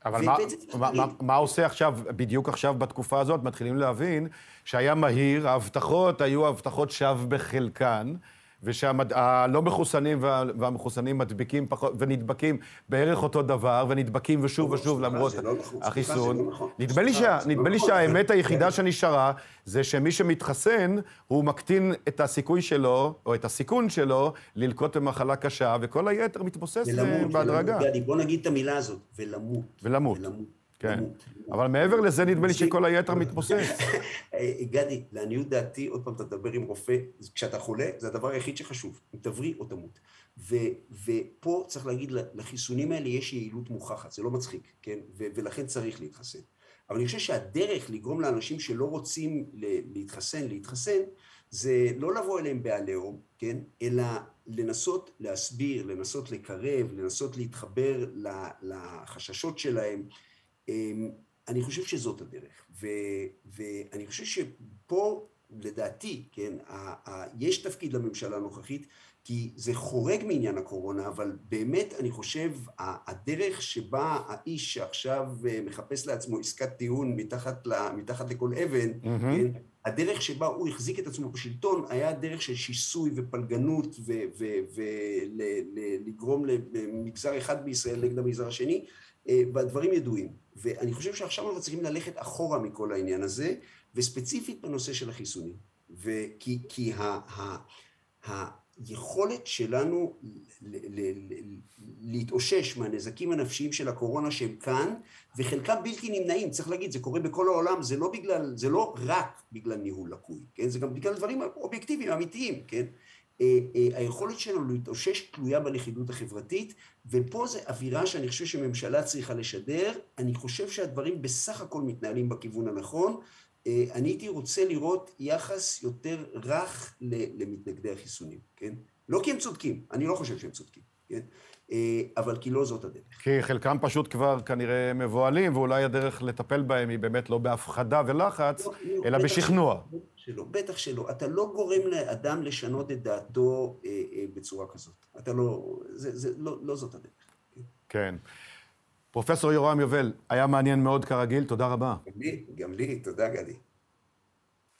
אבל מה, מה, מה, מה עושה עכשיו, בדיוק עכשיו בתקופה הזאת, מתחילים להבין שהיה מהיר, ההבטחות היו הבטחות שווא בחלקן. ושהלא מחוסנים והמחוסנים מדביקים פחות, ונדבקים בערך אותו דבר, ונדבקים ושוב לא, ושוב למרות לא נכון. החיסון. לא נכון. נדמה לי נכון. שהאמת היחידה שנשארה, זה שמי שמתחסן, הוא מקטין את הסיכוי שלו, או את הסיכון שלו, ללקוט במחלה קשה, וכל היתר מתבוסס בהדרגה. בוא נגיד את המילה הזאת, ולמות. ולמות. כן. אבל מעבר לזה, נדמה לי שכל היתר מתבוסס. גדי, לעניות דעתי, עוד פעם, אתה תדבר עם רופא, כשאתה חולה, זה הדבר היחיד שחשוב, אם תבריא או תמות. ופה צריך להגיד, לחיסונים האלה יש יעילות מוכחת, זה לא מצחיק, כן? ולכן צריך להתחסן. אבל אני חושב שהדרך לגרום לאנשים שלא רוצים להתחסן, להתחסן, זה לא לבוא אליהם בעליהום, כן? אלא לנסות להסביר, לנסות לקרב, לנסות להתחבר לחששות שלהם. אמ, אני חושב שזאת הדרך, ו, ואני חושב שפה, לדעתי, כן, ה, ה, יש תפקיד לממשלה הנוכחית, כי זה חורג מעניין הקורונה, אבל באמת אני חושב, הדרך שבה האיש שעכשיו אה, מחפש לעצמו עסקת טיעון מתחת, ל, מתחת לכל אבן, mm-hmm. כן, הדרך שבה הוא החזיק את עצמו בשלטון היה דרך של שיסוי ופלגנות ולגרום למגזר אחד בישראל נגד המגזר השני, אה, והדברים ידועים. ואני חושב שעכשיו אנחנו צריכים ללכת אחורה מכל העניין הזה, וספציפית בנושא של החיסונים. וכי, כי ה, ה, ה, היכולת שלנו ל, ל, ל, להתאושש מהנזקים הנפשיים של הקורונה שהם כאן, וחלקם בלתי נמנעים, צריך להגיד, זה קורה בכל העולם, זה לא בגלל, זה לא רק בגלל ניהול לקוי, כן? זה גם בגלל דברים אובייקטיביים, אמיתיים, כן? אה, אה, היכולת שלנו להתאושש תלויה בלכידות החברתית, ופה זו אווירה שאני חושב שממשלה צריכה לשדר. אני חושב שהדברים בסך הכל מתנהלים בכיוון הנכון. אה, אני הייתי רוצה לראות יחס יותר רך למתנגדי החיסונים, כן? לא כי הם צודקים, אני לא חושב שהם צודקים, כן? אבל כי לא זאת הדרך. כי חלקם פשוט כבר כנראה מבוהלים, ואולי הדרך לטפל בהם היא באמת לא בהפחדה ולחץ, לא, לא, אלא בשכנוע. שלא, בטח שלא. אתה לא גורם לאדם לשנות את דעתו אה, אה, בצורה כזאת. אתה לא, זה, זה לא, לא זאת הדרך. כן. פרופסור יורם יובל, היה מעניין מאוד כרגיל, תודה רבה. גם לי, גם לי, תודה גדי.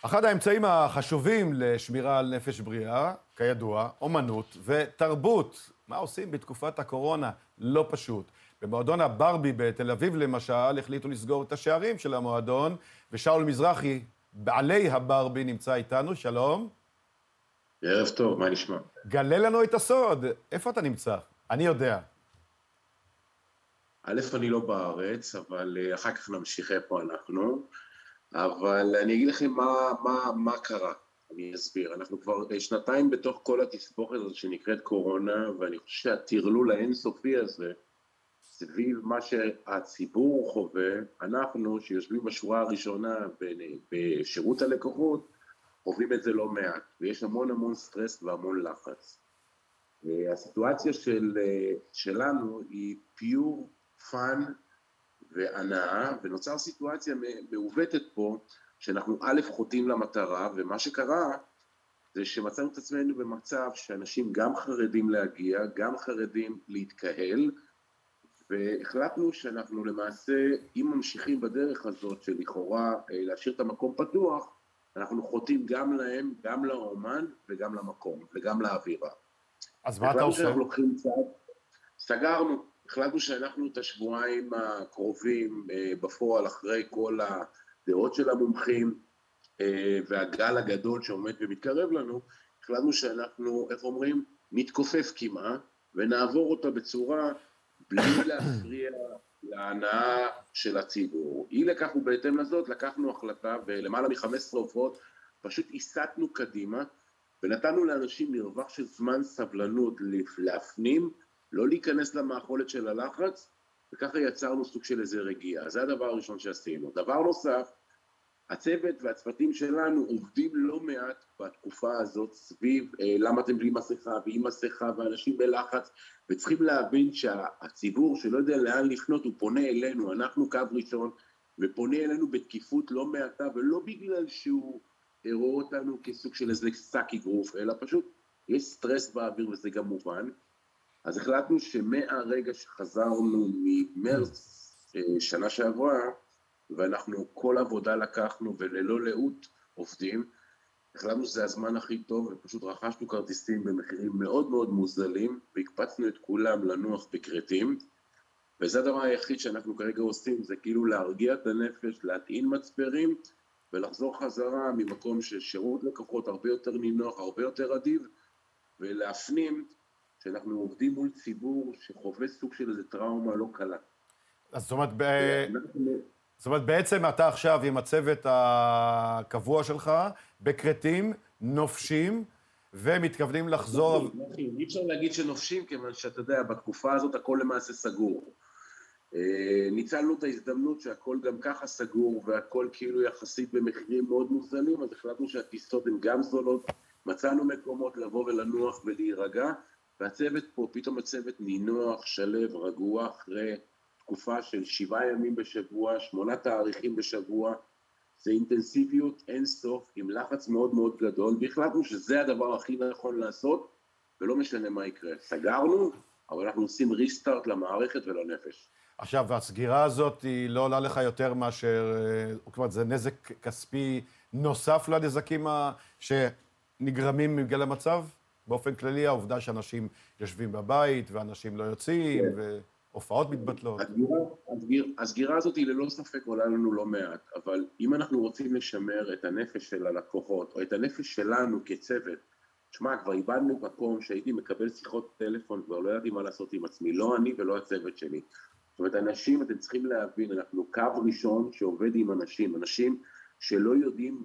אחד האמצעים החשובים לשמירה על נפש בריאה, כידוע, אומנות ותרבות. מה עושים בתקופת הקורונה? לא פשוט. במועדון הברבי בתל אביב, למשל, החליטו לסגור את השערים של המועדון, ושאול מזרחי, בעלי הברבי, נמצא איתנו. שלום. ערב טוב, מה נשמע? גלה לנו את הסוד, איפה אתה נמצא? אני יודע. א', אני לא בארץ, אבל אה, אחר כך נמשיך איפה אנחנו. אבל אני אגיד לכם מה, מה, מה קרה, אני אסביר. אנחנו כבר אה, שנתיים בתוך כל התסבוכת הזאת שנקראת קורונה, ואני חושב שהטרלול האינסופי הזה, סביב מה שהציבור חווה, אנחנו שיושבים בשורה הראשונה בשירות הלקוחות, חווים את זה לא מעט, ויש המון המון סטרס והמון לחץ. הסיטואציה של, שלנו היא pure fun והנאה, ונוצר סיטואציה מעוותת פה, שאנחנו א', חוטאים למטרה, ומה שקרה זה שמצאנו את עצמנו במצב שאנשים גם חרדים להגיע, גם חרדים להתקהל, והחלטנו שאנחנו למעשה, אם ממשיכים בדרך הזאת של לכאורה אה, להשאיר את המקום פתוח, אנחנו חוטאים גם להם, גם לאומן וגם למקום, וגם לאווירה. אז מה אתה עושה? החלטנו שאנחנו לוקחים צעד, סגרנו, החלטנו שאנחנו את השבועיים הקרובים אה, בפועל, אחרי כל הדעות של המומחים אה, והגל הגדול שעומד ומתקרב לנו, החלטנו שאנחנו, איך אומרים, נתכופף כמעט ונעבור אותה בצורה בלי להפריע להנאה של הציבור. אי לכך ובהתאם לזאת לקחנו החלטה ולמעלה מ-15 הופעות פשוט הסטנו קדימה ונתנו לאנשים מרווח של זמן סבלנות להפנים לא להיכנס למאכולת של הלחץ, וככה יצרנו סוג של איזה רגיעה. זה הדבר הראשון שעשינו. דבר נוסף, הצוות והצוותים שלנו עובדים לא מעט בתקופה הזאת סביב אה, למה אתם בלי מסכה ועם מסכה ואנשים בלחץ וצריכים להבין שהציבור שלא יודע לאן לפנות הוא פונה אלינו, אנחנו קו ראשון ופונה אלינו בתקיפות לא מעטה ולא בגלל שהוא רואה אותנו כסוג של איזה שק אגרוף אלא פשוט יש סטרס באוויר וזה גם מובן. אז החלטנו שמהרגע שחזרנו ממרץ אה, שנה שעברה, ואנחנו כל עבודה לקחנו וללא לאות עובדים, החלטנו שזה הזמן הכי טוב ופשוט רכשנו כרטיסים במחירים מאוד מאוד מוזלים והקפצנו את כולם לנוח בכרתים וזה הדבר היחיד שאנחנו כרגע עושים, זה כאילו להרגיע את הנפש, להטעין מצברים ולחזור חזרה ממקום של שירות לקוחות הרבה יותר נינוח, הרבה יותר אדיב ולהפנים שאנחנו עובדים מול ציבור שחווה סוג של איזה טראומה לא קלה. אז זאת אומרת, ב... זאת אומרת, בעצם אתה עכשיו עם הצוות הקבוע שלך, בכרתים, נופשים, ומתכוונים לחזור... אי אפשר להגיד שנופשים, כיוון שאתה יודע, בתקופה הזאת הכל למעשה סגור. אה, ניצלנו את ההזדמנות שהכל גם ככה סגור, והכל כאילו יחסית במחירים מאוד מוזלים, אז החלטנו שהטיסות הן גם זולות, מצאנו מקומות לבוא ולנוח ולהירגע, והצוות פה, פתאום הצוות נינוח, שלו, רגוע, אחרי תקופה של שבעה ימים בשבוע, שמונה תאריכים בשבוע, זה אינטנסיביות אין סוף, עם לחץ מאוד מאוד גדול, והחלטנו שזה הדבר הכי נכון לעשות, ולא משנה מה יקרה. סגרנו, אבל אנחנו עושים ריסטארט למערכת ולנפש. עכשיו, הסגירה הזאת היא לא עולה לך יותר מאשר, אה, כלומר, זה נזק כספי נוסף לנזקים שנגרמים בגלל המצב? באופן כללי, העובדה שאנשים יושבים בבית, ואנשים לא יוצאים, כן. והופעות מתבטלות. הסגירה, הסגיר, הסגירה הזאת היא ללא ספק עולה לנו לא מעט, אבל אם אנחנו רוצים לשמר את הנפש של הלקוחות, או את הנפש שלנו כצוות, שמע, כבר איבדנו מקום שהייתי מקבל שיחות טלפון, כבר לא ידעתי מה לעשות עם עצמי, לא אני ולא הצוות שלי. זאת אומרת, אנשים, אתם צריכים להבין, אנחנו קו ראשון שעובד עם אנשים, אנשים שלא יודעים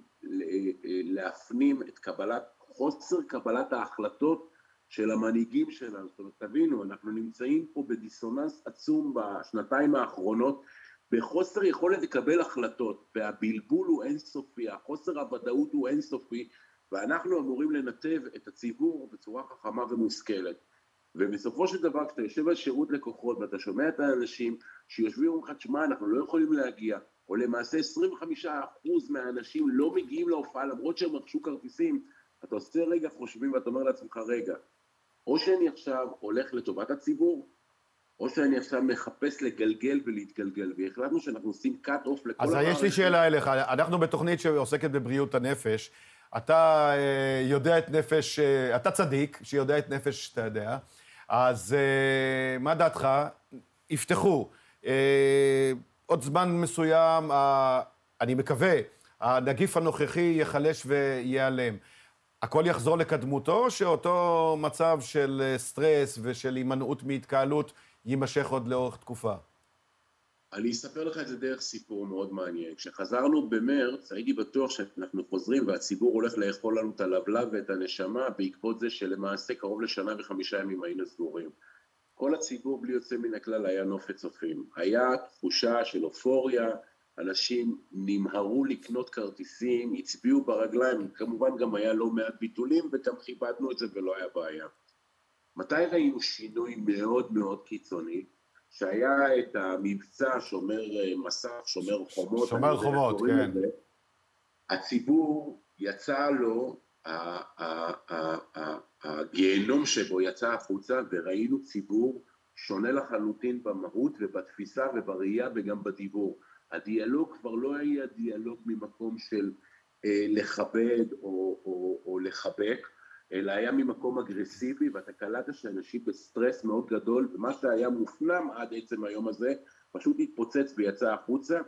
להפנים את קבלת חוסר קבלת ההחלטות של המנהיגים שלנו. זאת אומרת, תבינו, אנחנו נמצאים פה בדיסוננס עצום בשנתיים האחרונות, בחוסר יכולת לקבל החלטות, והבלבול הוא אינסופי, החוסר הוודאות הוא אינסופי, ואנחנו אמורים לנתב את הציבור בצורה חכמה ומושכלת. ובסופו של דבר, כשאתה יושב על שירות לקוחות ואתה שומע את האנשים שיושבים ואומרים לך, תשמע, אנחנו לא יכולים להגיע, או למעשה 25% מהאנשים לא מגיעים להופעה למרות שהם רכשו כרטיסים, אתה עושה רגע חושבים ואתה אומר לעצמך, רגע, או שאני עכשיו הולך לטובת הציבור, או שאני עכשיו מחפש לגלגל ולהתגלגל, והחלטנו שאנחנו עושים cut off לכל אז יש לי שאלה אליך, אנחנו בתוכנית שעוסקת בבריאות הנפש, אתה אה, יודע את נפש, אה, אתה צדיק שיודע את נפש שאתה יודע, אז אה, מה דעתך, יפתחו. עוד זמן מסוים. אני מקווה, הנגיף הנוכחי ייחלש וייעלם. הכל יחזור לקדמותו, או שאותו מצב של אה, סטרס ושל הימנעות מהתקהלות יימשך עוד לאורך תקופה? אני אספר לך את זה דרך סיפור מאוד מעניין. כשחזרנו במרץ, הייתי בטוח שאנחנו חוזרים והציבור הולך לאכול לנו את הלבלב ואת הנשמה בעקבות זה שלמעשה קרוב לשנה וחמישה ימים היינו סגורים. כל הציבור בלי יוצא מן הכלל היה נופת צופים. היה תחושה של אופוריה, אנשים נמהרו לקנות כרטיסים, הצביעו ברגליים, כמובן גם היה לא מעט ביטולים וגם כיבדנו את זה ולא היה בעיה. מתי ראינו שינוי מאוד מאוד קיצוני? שהיה את המבצע שומר אה, מסך, שומר חומות. שומר חומות, כן. לזה, הציבור יצא לו, הגיהנום שבו יצא החוצה וראינו ציבור שונה לחלוטין במהות ובתפיסה ובראייה וגם בדיבור. הדיאלוג כבר לא היה דיאלוג ממקום של אה, לכבד או, או, או לחבק, אלא היה ממקום אגרסיבי, ואתה קלטת שאנשים בסטרס מאוד גדול, ומה שהיה מופנם עד עצם היום הזה, פשוט התפוצץ ויצא החוצה,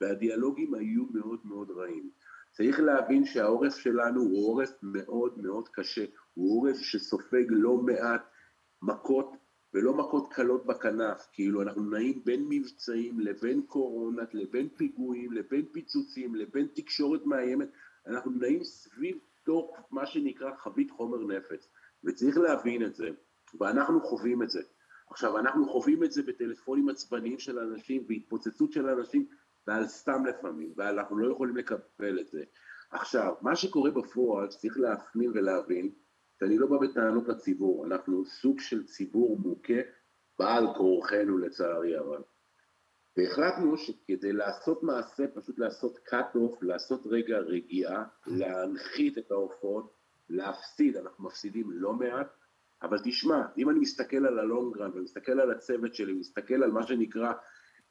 והדיאלוגים היו מאוד מאוד רעים. צריך להבין שהעורף שלנו הוא עורף מאוד מאוד קשה, הוא עורף שסופג לא מעט מכות ולא מכות קלות בכנף, כאילו אנחנו נעים בין מבצעים לבין קורונה, לבין פיגועים, לבין פיצוצים, לבין תקשורת מאיימת, אנחנו נעים סביב תוך מה שנקרא חבית חומר נפץ, וצריך להבין את זה, ואנחנו חווים את זה. עכשיו, אנחנו חווים את זה בטלפונים עצבניים של אנשים, בהתפוצצות של אנשים, ועל סתם לפעמים, ואנחנו לא יכולים לקבל את זה. עכשיו, מה שקורה בפועל, שצריך להפנים ולהבין, שאני לא בא בטענות לציבור, אנחנו סוג של ציבור מוכה בעל כורחנו לצערי הרב. והחלטנו שכדי לעשות מעשה, פשוט לעשות cut off, לעשות רגע רגיעה, להנחית את העופות, להפסיד, אנחנו מפסידים לא מעט, אבל תשמע, אם אני מסתכל על הלונגרן ומסתכל על הצוות שלי, מסתכל על מה שנקרא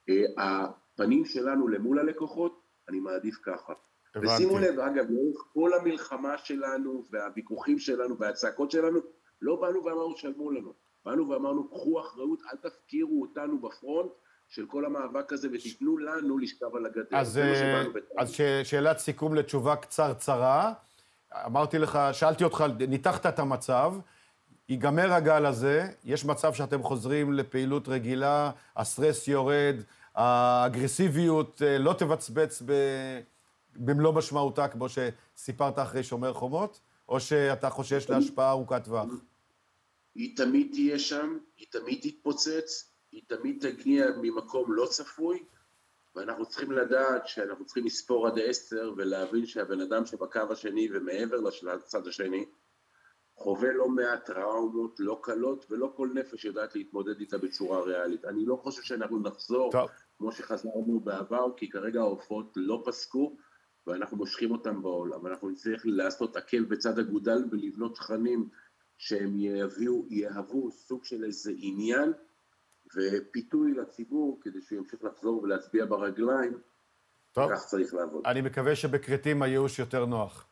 אה, הפנים שלנו למול הלקוחות, אני מעדיף ככה. הבנתי. ושימו לב, אגב, לאורך כל המלחמה שלנו והוויכוחים שלנו והצעקות שלנו, לא באנו ואמרנו שלמו לנו, באנו ואמרנו קחו אחריות, אל תפקירו אותנו בפרונט, של כל המאבק הזה, ותיתנו לנו לשכב על הגדר. אז, אה, אז ש, שאלת סיכום לתשובה קצרצרה. אמרתי לך, שאלתי אותך, ניתחת את המצב, ייגמר הגל הזה, יש מצב שאתם חוזרים לפעילות רגילה, הסטרס יורד, האגרסיביות אה, לא תבצבץ ב... במלוא משמעותה, כמו שסיפרת אחרי שומר חומות, או שאתה חושש להשפעה ארוכת טווח? היא תמיד תהיה שם, היא תמיד תתפוצץ, היא תמיד תגיע ממקום לא צפוי, ואנחנו צריכים לדעת שאנחנו צריכים לספור עד עשר ולהבין שהבן אדם שבקו השני ומעבר לצד השני חווה לא מעט טראומות לא קלות ולא כל נפש יודעת להתמודד איתה בצורה ריאלית. אני לא חושב שאנחנו נחזור טוב. כמו שחזרנו בעבר, כי כרגע העופות לא פסקו ואנחנו מושכים אותם בעול, אבל אנחנו נצטרך לעשות עקל בצד אגודל ולבנות תכנים שהם יביאו, יהוו סוג של איזה עניין ופיתוי לציבור כדי שהוא ימשיך לחזור ולהצביע ברגליים, טוב. כך צריך לעבוד. אני מקווה שבכרתים הייאוש יותר נוח.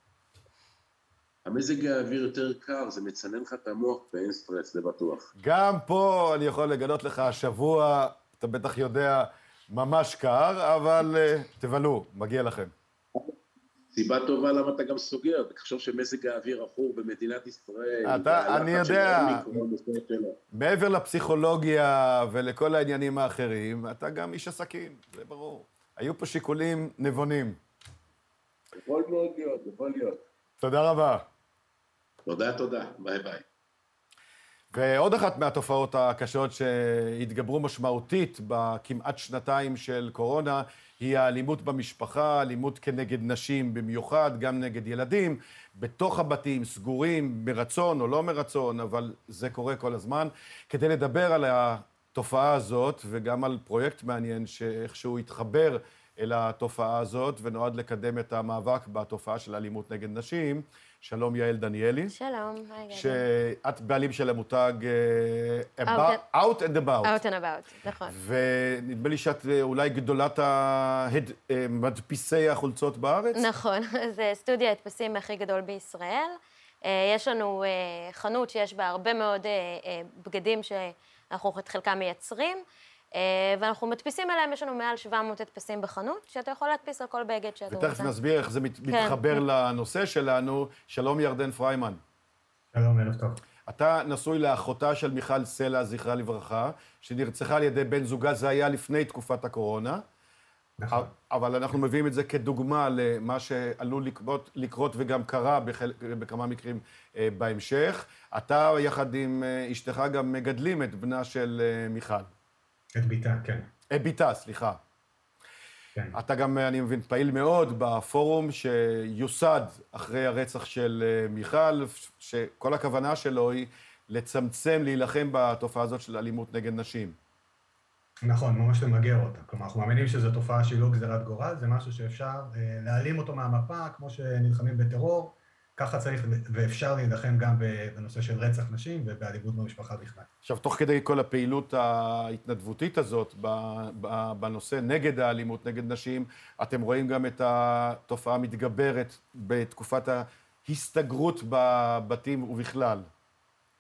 המזג האוויר יותר קר, זה מצנן לך את המוח ואין סטרס, זה בטוח. גם פה אני יכול לגלות לך, השבוע, אתה בטח יודע, ממש קר, אבל uh, תבלו, מגיע לכם. סיבה טובה למה אתה גם סוגר, תחשוב שמזג האוויר עכור במדינת ישראל. אתה, אני יודע, מעבר לפסיכולוגיה ולכל העניינים האחרים, אתה גם איש עסקים, זה ברור. היו פה שיקולים נבונים. יכול מאוד להיות, יכול להיות. תודה רבה. תודה, תודה. ביי ביי. ועוד אחת מהתופעות הקשות שהתגברו משמעותית בכמעט שנתיים של קורונה, היא האלימות במשפחה, אלימות כנגד נשים במיוחד, גם נגד ילדים, בתוך הבתים, סגורים, מרצון או לא מרצון, אבל זה קורה כל הזמן. כדי לדבר על התופעה הזאת, וגם על פרויקט מעניין שאיכשהו התחבר אל התופעה הזאת, ונועד לקדם את המאבק בתופעה של אלימות נגד נשים, שלום יעל דניאלי. שלום, היי גדי. שאת בעלים של המותג uh, about, Out and About. Out and About, נכון. ונדמה לי שאת אה, אולי גדולת המדפיסי החולצות בארץ. נכון, זה סטודיו ההדפסים הכי גדול בישראל. יש לנו חנות שיש בה הרבה מאוד בגדים שאנחנו את חלקם מייצרים. ואנחנו מדפיסים אליהם, יש לנו מעל 700 הדפסים בחנות, שאתה יכול להדפיס על כל בגד שאתה רוצה. ותכף נסביר איך זה מת, כן. מתחבר לנושא שלנו. שלום ירדן פריימן. שלום, ערב טוב. אתה נשוי לאחותה של מיכל סלע, זכרה לברכה, שנרצחה על ידי בן זוגה, זה היה לפני תקופת הקורונה. נכון. אבל אנחנו מביאים את זה כדוגמה למה שעלול לקרות, לקרות וגם קרה בחל, בכמה מקרים אה, בהמשך. אתה, יחד עם אה, אשתך, גם מגדלים את בנה של אה, מיכל. את ביתה, כן. את ביתה, סליחה. כן. אתה גם, אני מבין, פעיל מאוד בפורום שיוסד אחרי הרצח של מיכל, שכל הכוונה שלו היא לצמצם, להילחם בתופעה הזאת של אלימות נגד נשים. נכון, ממש למגר אותה. כלומר, אנחנו מאמינים שזו תופעה שהיא לא גזירת גורל, זה משהו שאפשר אה, להעלים אותו מהמפה, כמו שנלחמים בטרור, ככה צריך ואפשר להילחם גם בנושא של רצח נשים ובאלימות במשפחה בכלל. עכשיו, תוך כדי כל הפעילות ההתנדבותית הזאת בנושא נגד האלימות נגד נשים, אתם רואים גם את התופעה המתגברת בתקופת ההסתגרות בבתים ובכלל.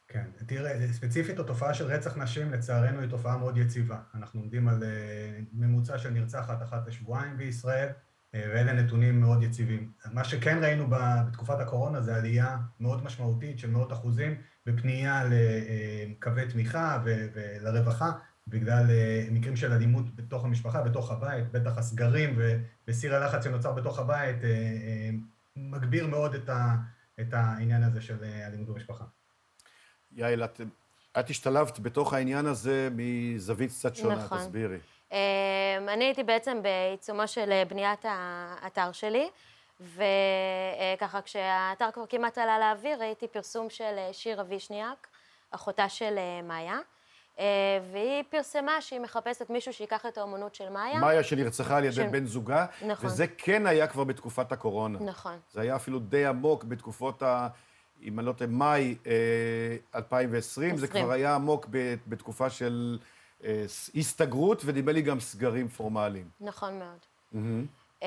כן, תראה, ספציפית התופעה של רצח נשים לצערנו היא תופעה מאוד יציבה. אנחנו עומדים על אה, ממוצע של נרצחת אחת לשבועיים בישראל, ואלה נתונים מאוד יציבים. מה שכן ראינו בתקופת הקורונה זה עלייה מאוד משמעותית של מאות אחוזים בפנייה לקווי אה, תמיכה ולרווחה, בגלל מקרים של אלימות בתוך המשפחה, בתוך הבית, בטח הסגרים וסיר הלחץ שנוצר בתוך הבית מגביר מאוד את העניין הזה של אלימות במשפחה. יעל, את, את השתלבת בתוך העניין הזה מזווית קצת שונה, נכון. תסבירי. אמ, אני הייתי בעצם בעיצומו של אה, בניית האתר שלי, וככה כשהאתר כבר כמעט עלה לאוויר, ראיתי פרסום של אה, שירה וישניאק, אחותה של אה, מאיה. והיא פרסמה שהיא מחפשת מישהו שיקח את האומנות של מאיה. מאיה שנרצחה על ידי ש... בן זוגה, נכון. וזה כן היה כבר בתקופת הקורונה. נכון. זה היה אפילו די עמוק בתקופות ה... אם אני לא טועה, מאי 2020, 20. זה כבר היה עמוק בתקופה של אה, הסתגרות, ונדמה לי גם סגרים פורמליים. נכון מאוד. Mm-hmm.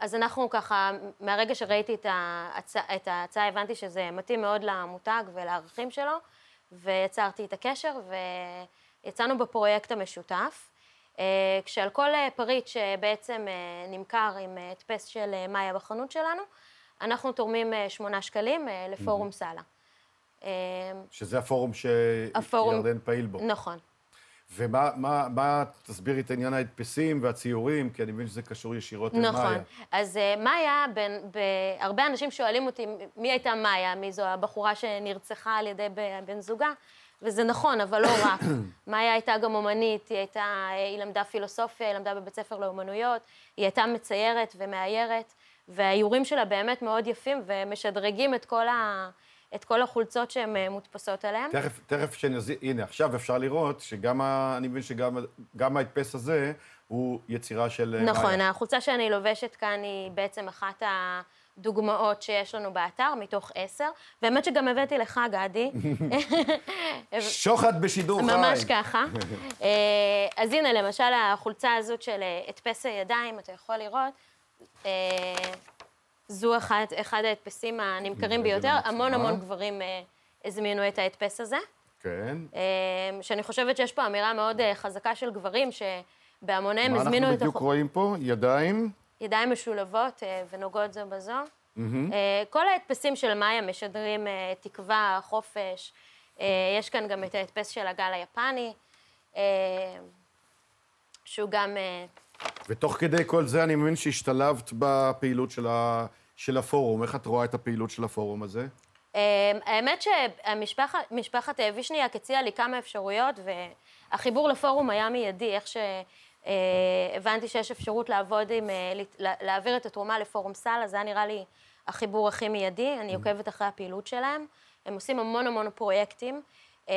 אז אנחנו ככה, מהרגע שראיתי את ההצעה, את ההצעה, הבנתי שזה מתאים מאוד למותג ולערכים שלו, ויצרתי את הקשר, ויצאנו בפרויקט המשותף. אה, כשעל כל פריט שבעצם נמכר עם הדפס של מאיה בחנות שלנו, אנחנו תורמים אה, שמונה שקלים אה, לפורום סאלה. אה, שזה הפורום שירדן פעיל בו. נכון. ומה, מה, מה, תסבירי את עניין ההדפסים והציורים, כי אני מבין שזה קשור ישירות נכון. למאיה. נכון. אז מאיה, בין, ב, הרבה אנשים שואלים אותי, מי הייתה מאיה? מי זו הבחורה שנרצחה על ידי בן זוגה? וזה נכון, אבל לא רק. מאיה הייתה גם אומנית, היא הייתה, היא למדה פילוסופיה, היא למדה בבית ספר לאומנויות, היא הייתה מציירת ומאיירת. והאיורים שלה באמת מאוד יפים ומשדרגים את כל, ה... את כל החולצות שהן אה, מודפסות עליהן. תכף, תכף שנז... הנה, עכשיו אפשר לראות שגם, ה... אני מבין שגם ההדפס הזה הוא יצירה של אה, נכון, מאיה. החולצה שאני לובשת כאן היא בעצם אחת הדוגמאות שיש לנו באתר, מתוך עשר. באמת שגם הבאתי לך, גדי. שוחד בשידור חי. ממש ככה. אה, אז הנה, למשל, החולצה הזאת של הדפס הידיים, אתה יכול לראות. אה, זו אחד, אחד ההדפסים הנמכרים ביותר. המון המון גברים אה, הזמינו את ההדפס הזה. כן. אה, שאני חושבת שיש פה אמירה מאוד חזקה של גברים, שבהמוניהם הזמינו את... מה אנחנו בדיוק רואים פה? ידיים? ידיים משולבות ונוגעות זו בזו. כל ההדפסים של מאיה משדרים תקווה, חופש. יש כאן גם את ההדפס של הגל היפני, שהוא גם ותוך כדי כל זה אני מבין שהשתלבת בפעילות של, ה... של הפורום. איך את רואה את הפעילות של הפורום הזה? אמ, האמת שמשפחת וישניאק הציעה לי כמה אפשרויות, והחיבור לפורום היה מיידי, איך שהבנתי שיש אפשרות לעבוד עם, אה, להעביר את התרומה לפורום סל, אז זה היה נראה לי החיבור הכי מיידי, אני עוקבת אחרי הפעילות שלהם. הם עושים המון המון פרויקטים, אמ,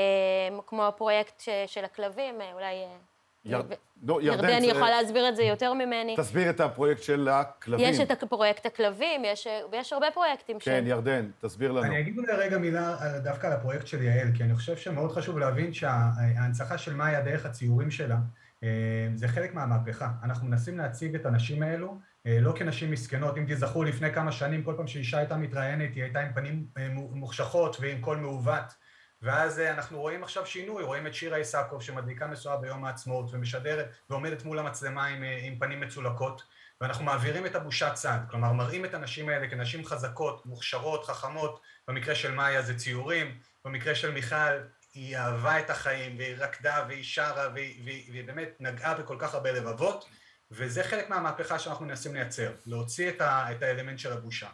כמו הפרויקט של הכלבים, אה, אולי אה, יר... לא, ירדן, ירדן יכול להסביר את זה יותר ממני. תסביר את הפרויקט של הכלבים. יש את פרויקט הכלבים, יש, יש הרבה פרויקטים כן, של... ירדן, תסביר לנו. אני אגיד אולי רגע מילה דווקא על הפרויקט של יעל, כי אני חושב שמאוד חשוב להבין שההנצחה של מאיה דרך הציורים שלה, אה, זה חלק מהמהפכה. אנחנו מנסים להציג את הנשים האלו אה, לא כנשים מסכנות. אם תזכרו, לפני כמה שנים, כל פעם שאישה הייתה מתראיינת, היא הייתה עם פנים אה, מוחשכות ועם קול מעוות. ואז אנחנו רואים עכשיו שינוי, רואים את שירה איסקוב שמדליקה משואה ביום העצמאות ומשדרת ועומדת מול המצלמה עם, עם פנים מצולקות ואנחנו מעבירים את הבושה צד, כלומר מראים את הנשים האלה כנשים חזקות, מוכשרות, חכמות, במקרה של מאיה זה ציורים, במקרה של מיכל היא אהבה את החיים והיא רקדה והיא שרה והיא, והיא, והיא באמת נגעה בכל כך הרבה לבבות וזה חלק מהמהפכה שאנחנו מנסים לייצר, להוציא את, ה, את האלמנט של הבושה.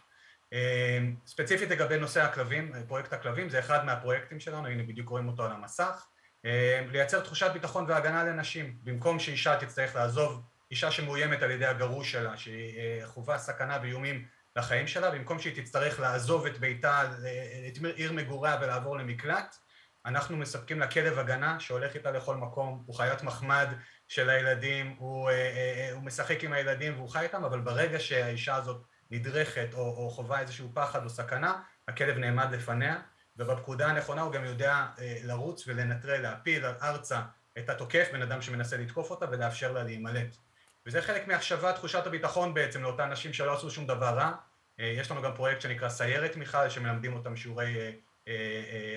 אמ, ספציפית לגבי נושא הכלבים, פרויקט הכלבים זה אחד מהפרויקטים שלנו, הנה בדיוק רואים אותו על המסך, אמ, לייצר תחושת ביטחון והגנה לנשים, במקום שאישה תצטרך לעזוב, אישה שמאוימת על ידי הגרוש שלה, שהיא אה, חווה סכנה ואיומים לחיים שלה, במקום שהיא תצטרך לעזוב את ביתה, את עיר מגוריה ולעבור למקלט, אנחנו מספקים לה כלב הגנה שהולך איתה לכל מקום, הוא חיית מחמד של הילדים, הוא, אה, אה, הוא משחק עם הילדים והוא חי איתם, אבל ברגע שהאישה הזאת נדרכת או, או חווה איזשהו פחד או סכנה, הכלב נעמד לפניה, ובפקודה הנכונה הוא גם יודע אה, לרוץ ולנטרל, להפיל ארצה את התוקף, בן אדם שמנסה לתקוף אותה, ולאפשר לה להימלט. וזה חלק מהחשבת תחושת הביטחון בעצם לאותן נשים שלא עשו שום דבר רע. אה, יש לנו גם פרויקט שנקרא סיירת מיכל, שמלמדים אותם שיעורי אה, אה,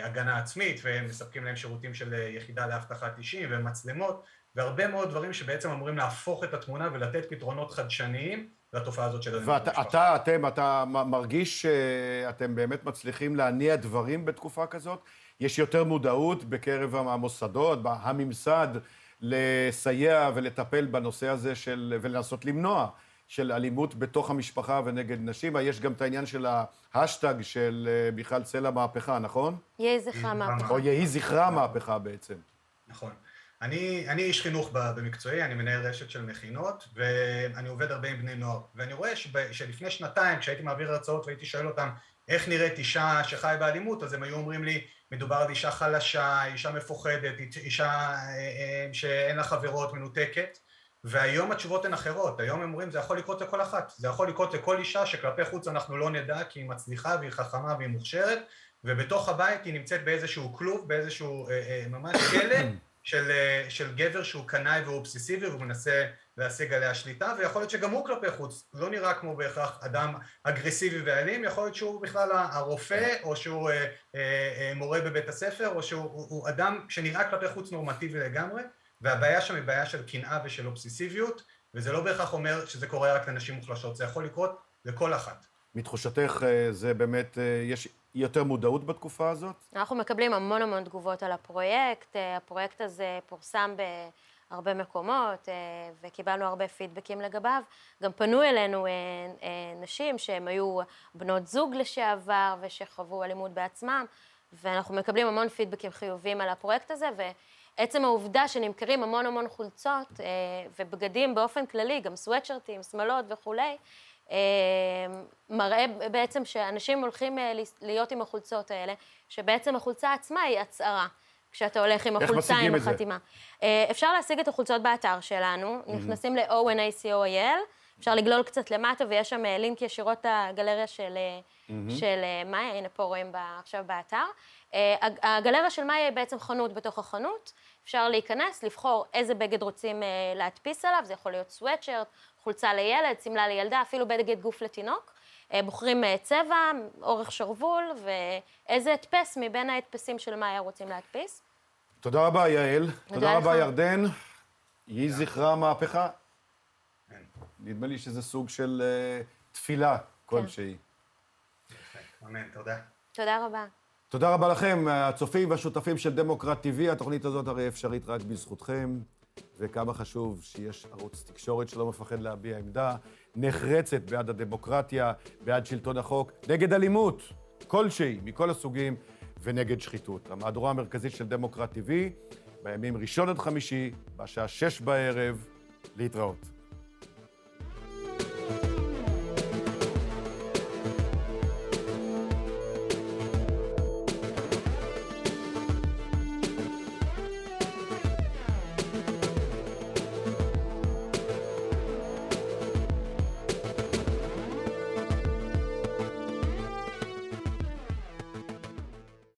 אה, הגנה עצמית, ומספקים להם שירותים של אה, יחידה לאבטחת אישים ומצלמות, והרבה מאוד דברים שבעצם אמורים להפוך את התמונה ולתת פתרונות חדשניים לתופעה הזאת של אלימות במשפחה. ואתה, אתם, אתה מרגיש שאתם באמת מצליחים להניע דברים בתקופה כזאת? יש יותר מודעות בקרב המוסדות, הממסד, לסייע ולטפל בנושא הזה של, ולנסות למנוע של אלימות בתוך המשפחה ונגד נשים. יש גם את העניין של ההאשטג של מיכל סלע מהפכה, נכון? יהי זכרה מהפכה. או יהי זכרה מהפכה בעצם. נכון. אני, אני איש חינוך במקצועי, אני מנהל רשת של מכינות, ואני עובד הרבה עם בני נוער. ואני רואה שב, שלפני שנתיים, כשהייתי מעביר הרצאות והייתי שואל אותם איך נראית אישה שחיה באלימות, אז הם היו אומרים לי, מדובר על אישה חלשה, אישה מפוחדת, אישה אה, אה, שאין לה חברות, מנותקת. והיום התשובות הן אחרות, היום הם אומרים זה יכול לקרות לכל אחת, זה יכול לקרות לכל אישה שכלפי חוץ אנחנו לא נדע כי היא מצליחה והיא חכמה והיא מוכשרת ובתוך הבית היא נמצאת באיזשהו כלוב, באיזשהו אה, אה, ממש כלא של, אה, של גבר שהוא קנאי ואובססיבי והוא מנסה להשיג עליה שליטה ויכול להיות שגם הוא כלפי חוץ לא נראה כמו בהכרח אדם אגרסיבי ואלים יכול להיות שהוא בכלל הרופא או שהוא אה, אה, אה, מורה בבית הספר או שהוא אדם שנראה כלפי חוץ נורמטיבי לגמרי והבעיה שם היא בעיה של קנאה ושל אובססיביות וזה לא בהכרח אומר שזה קורה רק לנשים מוחלשות זה יכול לקרות לכל אחת. מתחושתך אה, זה באמת, יש יותר מודעות בתקופה הזאת? אנחנו מקבלים המון המון תגובות על הפרויקט. אה, הפרויקט הזה פורסם בהרבה מקומות וקיבלנו הרבה פידבקים לגביו. גם פנו אלינו נשים שהן היו בנות זוג לשעבר ושחוו אלימות בעצמם, ואנחנו מקבלים המון פידבקים חיוביים על הפרויקט הזה, ועצם העובדה שנמכרים המון המון חולצות ובגדים באופן כללי, גם סוואטשרטים, שמלות וכולי, אה, מראה בעצם שאנשים הולכים אה, להיות עם החולצות האלה, שבעצם החולצה עצמה היא הצהרה. כשאתה הולך עם החולצה עם החתימה. זה? אה, אפשר להשיג את החולצות באתר שלנו, mm-hmm. נכנסים ל-ONACOIL, אפשר לגלול קצת למטה ויש שם לינק ישירות לגלריה של, mm-hmm. של מאיה, הנה פה רואים עכשיו באתר. הגלריה של מאיה היא בעצם חנות בתוך החנות, אפשר להיכנס, לבחור איזה בגד רוצים להדפיס עליו, זה יכול להיות סוואטשרט, חולצה לילד, שמלה לילדה, אפילו בגד גוף לתינוק. אה, בוחרים אה, צבע, אורך שרוול ואיזה הדפס מבין ההדפסים של מה היה רוצים להדפיס. תודה רבה, יעל. תודה רבה, ירדן. יהי זכרה מהפכה. נדמה לי שזה סוג של אה, תפילה כלשהי. אמן, תודה. תודה רבה. תודה רבה לכם, הצופים והשותפים של דמוקרט TV. התוכנית הזאת הרי אפשרית רק בזכותכם. וכמה חשוב שיש ערוץ תקשורת שלא מפחד להביע עמדה נחרצת בעד הדמוקרטיה, בעד שלטון החוק, נגד אלימות כלשהי, מכל הסוגים, ונגד שחיתות. המהדורה המרכזית של דמוקרט TV, בימים ראשון עד חמישי, בשעה שש בערב, להתראות.